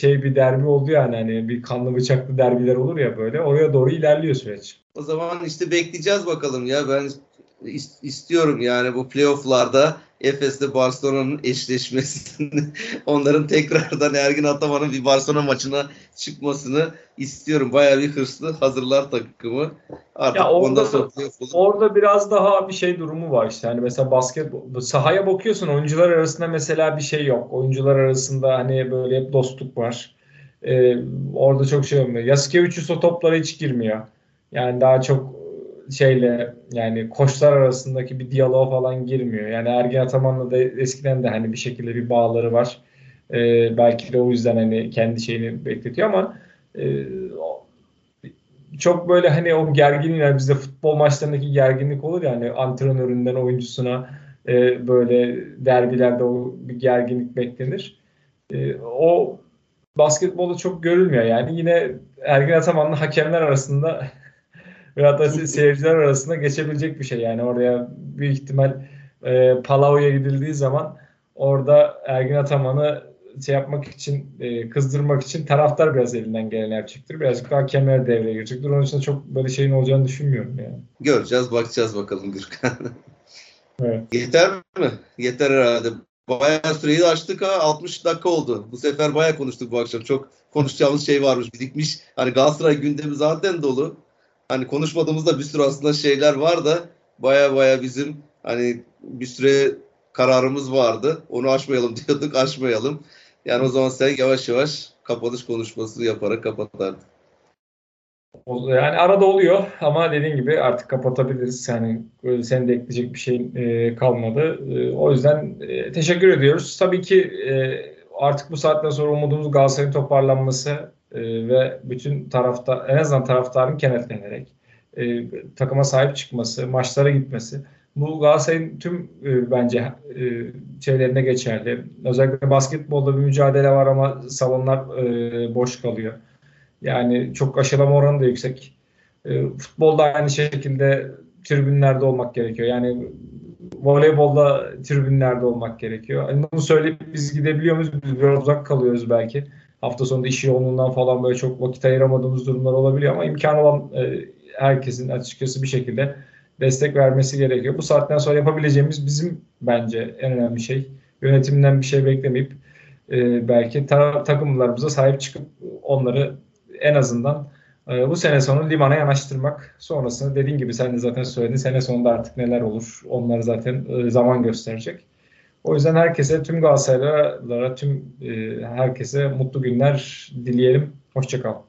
şey bir derbi oldu yani hani bir kanlı bıçaklı derbiler olur ya böyle oraya doğru ilerliyor süreç. O zaman işte bekleyeceğiz bakalım ya ben istiyorum yani bu playofflarda Efes'te Barcelona'nın eşleşmesini, onların tekrardan Ergin Ataman'ın bir Barcelona maçına çıkmasını istiyorum. Bayağı bir hırslı hazırlar takımı. Artık ya orada, ondan orada biraz daha bir şey durumu var işte. Hani mesela basket sahaya bakıyorsun oyuncular arasında mesela bir şey yok. Oyuncular arasında hani böyle hep dostluk var. Ee, orada çok şey olmuyor. Yasikevicius o toplara hiç girmiyor. Yani daha çok şeyle yani koçlar arasındaki bir diyaloğa falan girmiyor. Yani Ergen Ataman'la da eskiden de hani bir şekilde bir bağları var. Ee, belki de o yüzden hani kendi şeyini bekletiyor ama e, çok böyle hani o gerginlik yani bizde futbol maçlarındaki gerginlik olur ya hani antrenöründen oyuncusuna e, böyle derbilerde o bir gerginlik beklenir. E, o basketbolda çok görülmüyor yani yine Ergin Ataman'la hakemler arasında veya da seyirciler arasında geçebilecek bir şey. Yani oraya büyük ihtimal e, Palau'ya gidildiği zaman orada Ergin Ataman'ı şey yapmak için, e, kızdırmak için taraftar biraz elinden gelen yapacaktır. Birazcık daha kemer devreye girecektir. Onun için çok böyle şeyin olacağını düşünmüyorum yani. Göreceğiz, bakacağız bakalım Gürkan. evet. Yeter mi? Yeter herhalde. Bayağı süreyi açtık ha. 60 dakika oldu. Bu sefer bayağı konuştuk bu akşam. Çok konuşacağımız şey varmış, birikmiş. Hani Galatasaray gündemi zaten dolu hani konuşmadığımızda bir sürü aslında şeyler var da baya baya bizim hani bir süre kararımız vardı. Onu aşmayalım diyorduk, aşmayalım. Yani o zaman sen yavaş yavaş kapanış konuşması yaparak kapatardın. Yani arada oluyor ama dediğin gibi artık kapatabiliriz. Yani senin de ekleyecek bir şeyin e, kalmadı. E, o yüzden e, teşekkür ediyoruz. Tabii ki artık bu saatten sonra umudumuz Galatasaray'ın toparlanması e, ve bütün tarafta en azından taraftarın kenetlenerek e, takıma sahip çıkması, maçlara gitmesi. Bu Galatasaray'ın tüm e, bence e, şeylerine geçerli. Özellikle basketbolda bir mücadele var ama salonlar e, boş kalıyor. Yani çok aşılama oranı da yüksek. E, futbolda aynı şekilde tribünlerde olmak gerekiyor. Yani voleybolda tribünlerde olmak gerekiyor. Yani bunu söyleyip biz gidebiliyor muyuz? Biz biraz uzak kalıyoruz belki. Hafta sonunda iş yoğunluğundan falan böyle çok vakit ayıramadığımız durumlar olabiliyor ama imkan olan e, herkesin açıkçası bir şekilde destek vermesi gerekiyor. Bu saatten sonra yapabileceğimiz bizim bence en önemli şey. Yönetimden bir şey beklemeyip e, belki ta- takımlarımıza sahip çıkıp onları en azından e, bu sene sonu limana yanaştırmak. Sonrasında dediğin gibi sen de zaten söyledin. Sene sonunda artık neler olur onları zaten e, zaman gösterecek. O yüzden herkese, tüm Galatasaraylılara, tüm e, herkese mutlu günler dileyelim. Hoşçakal.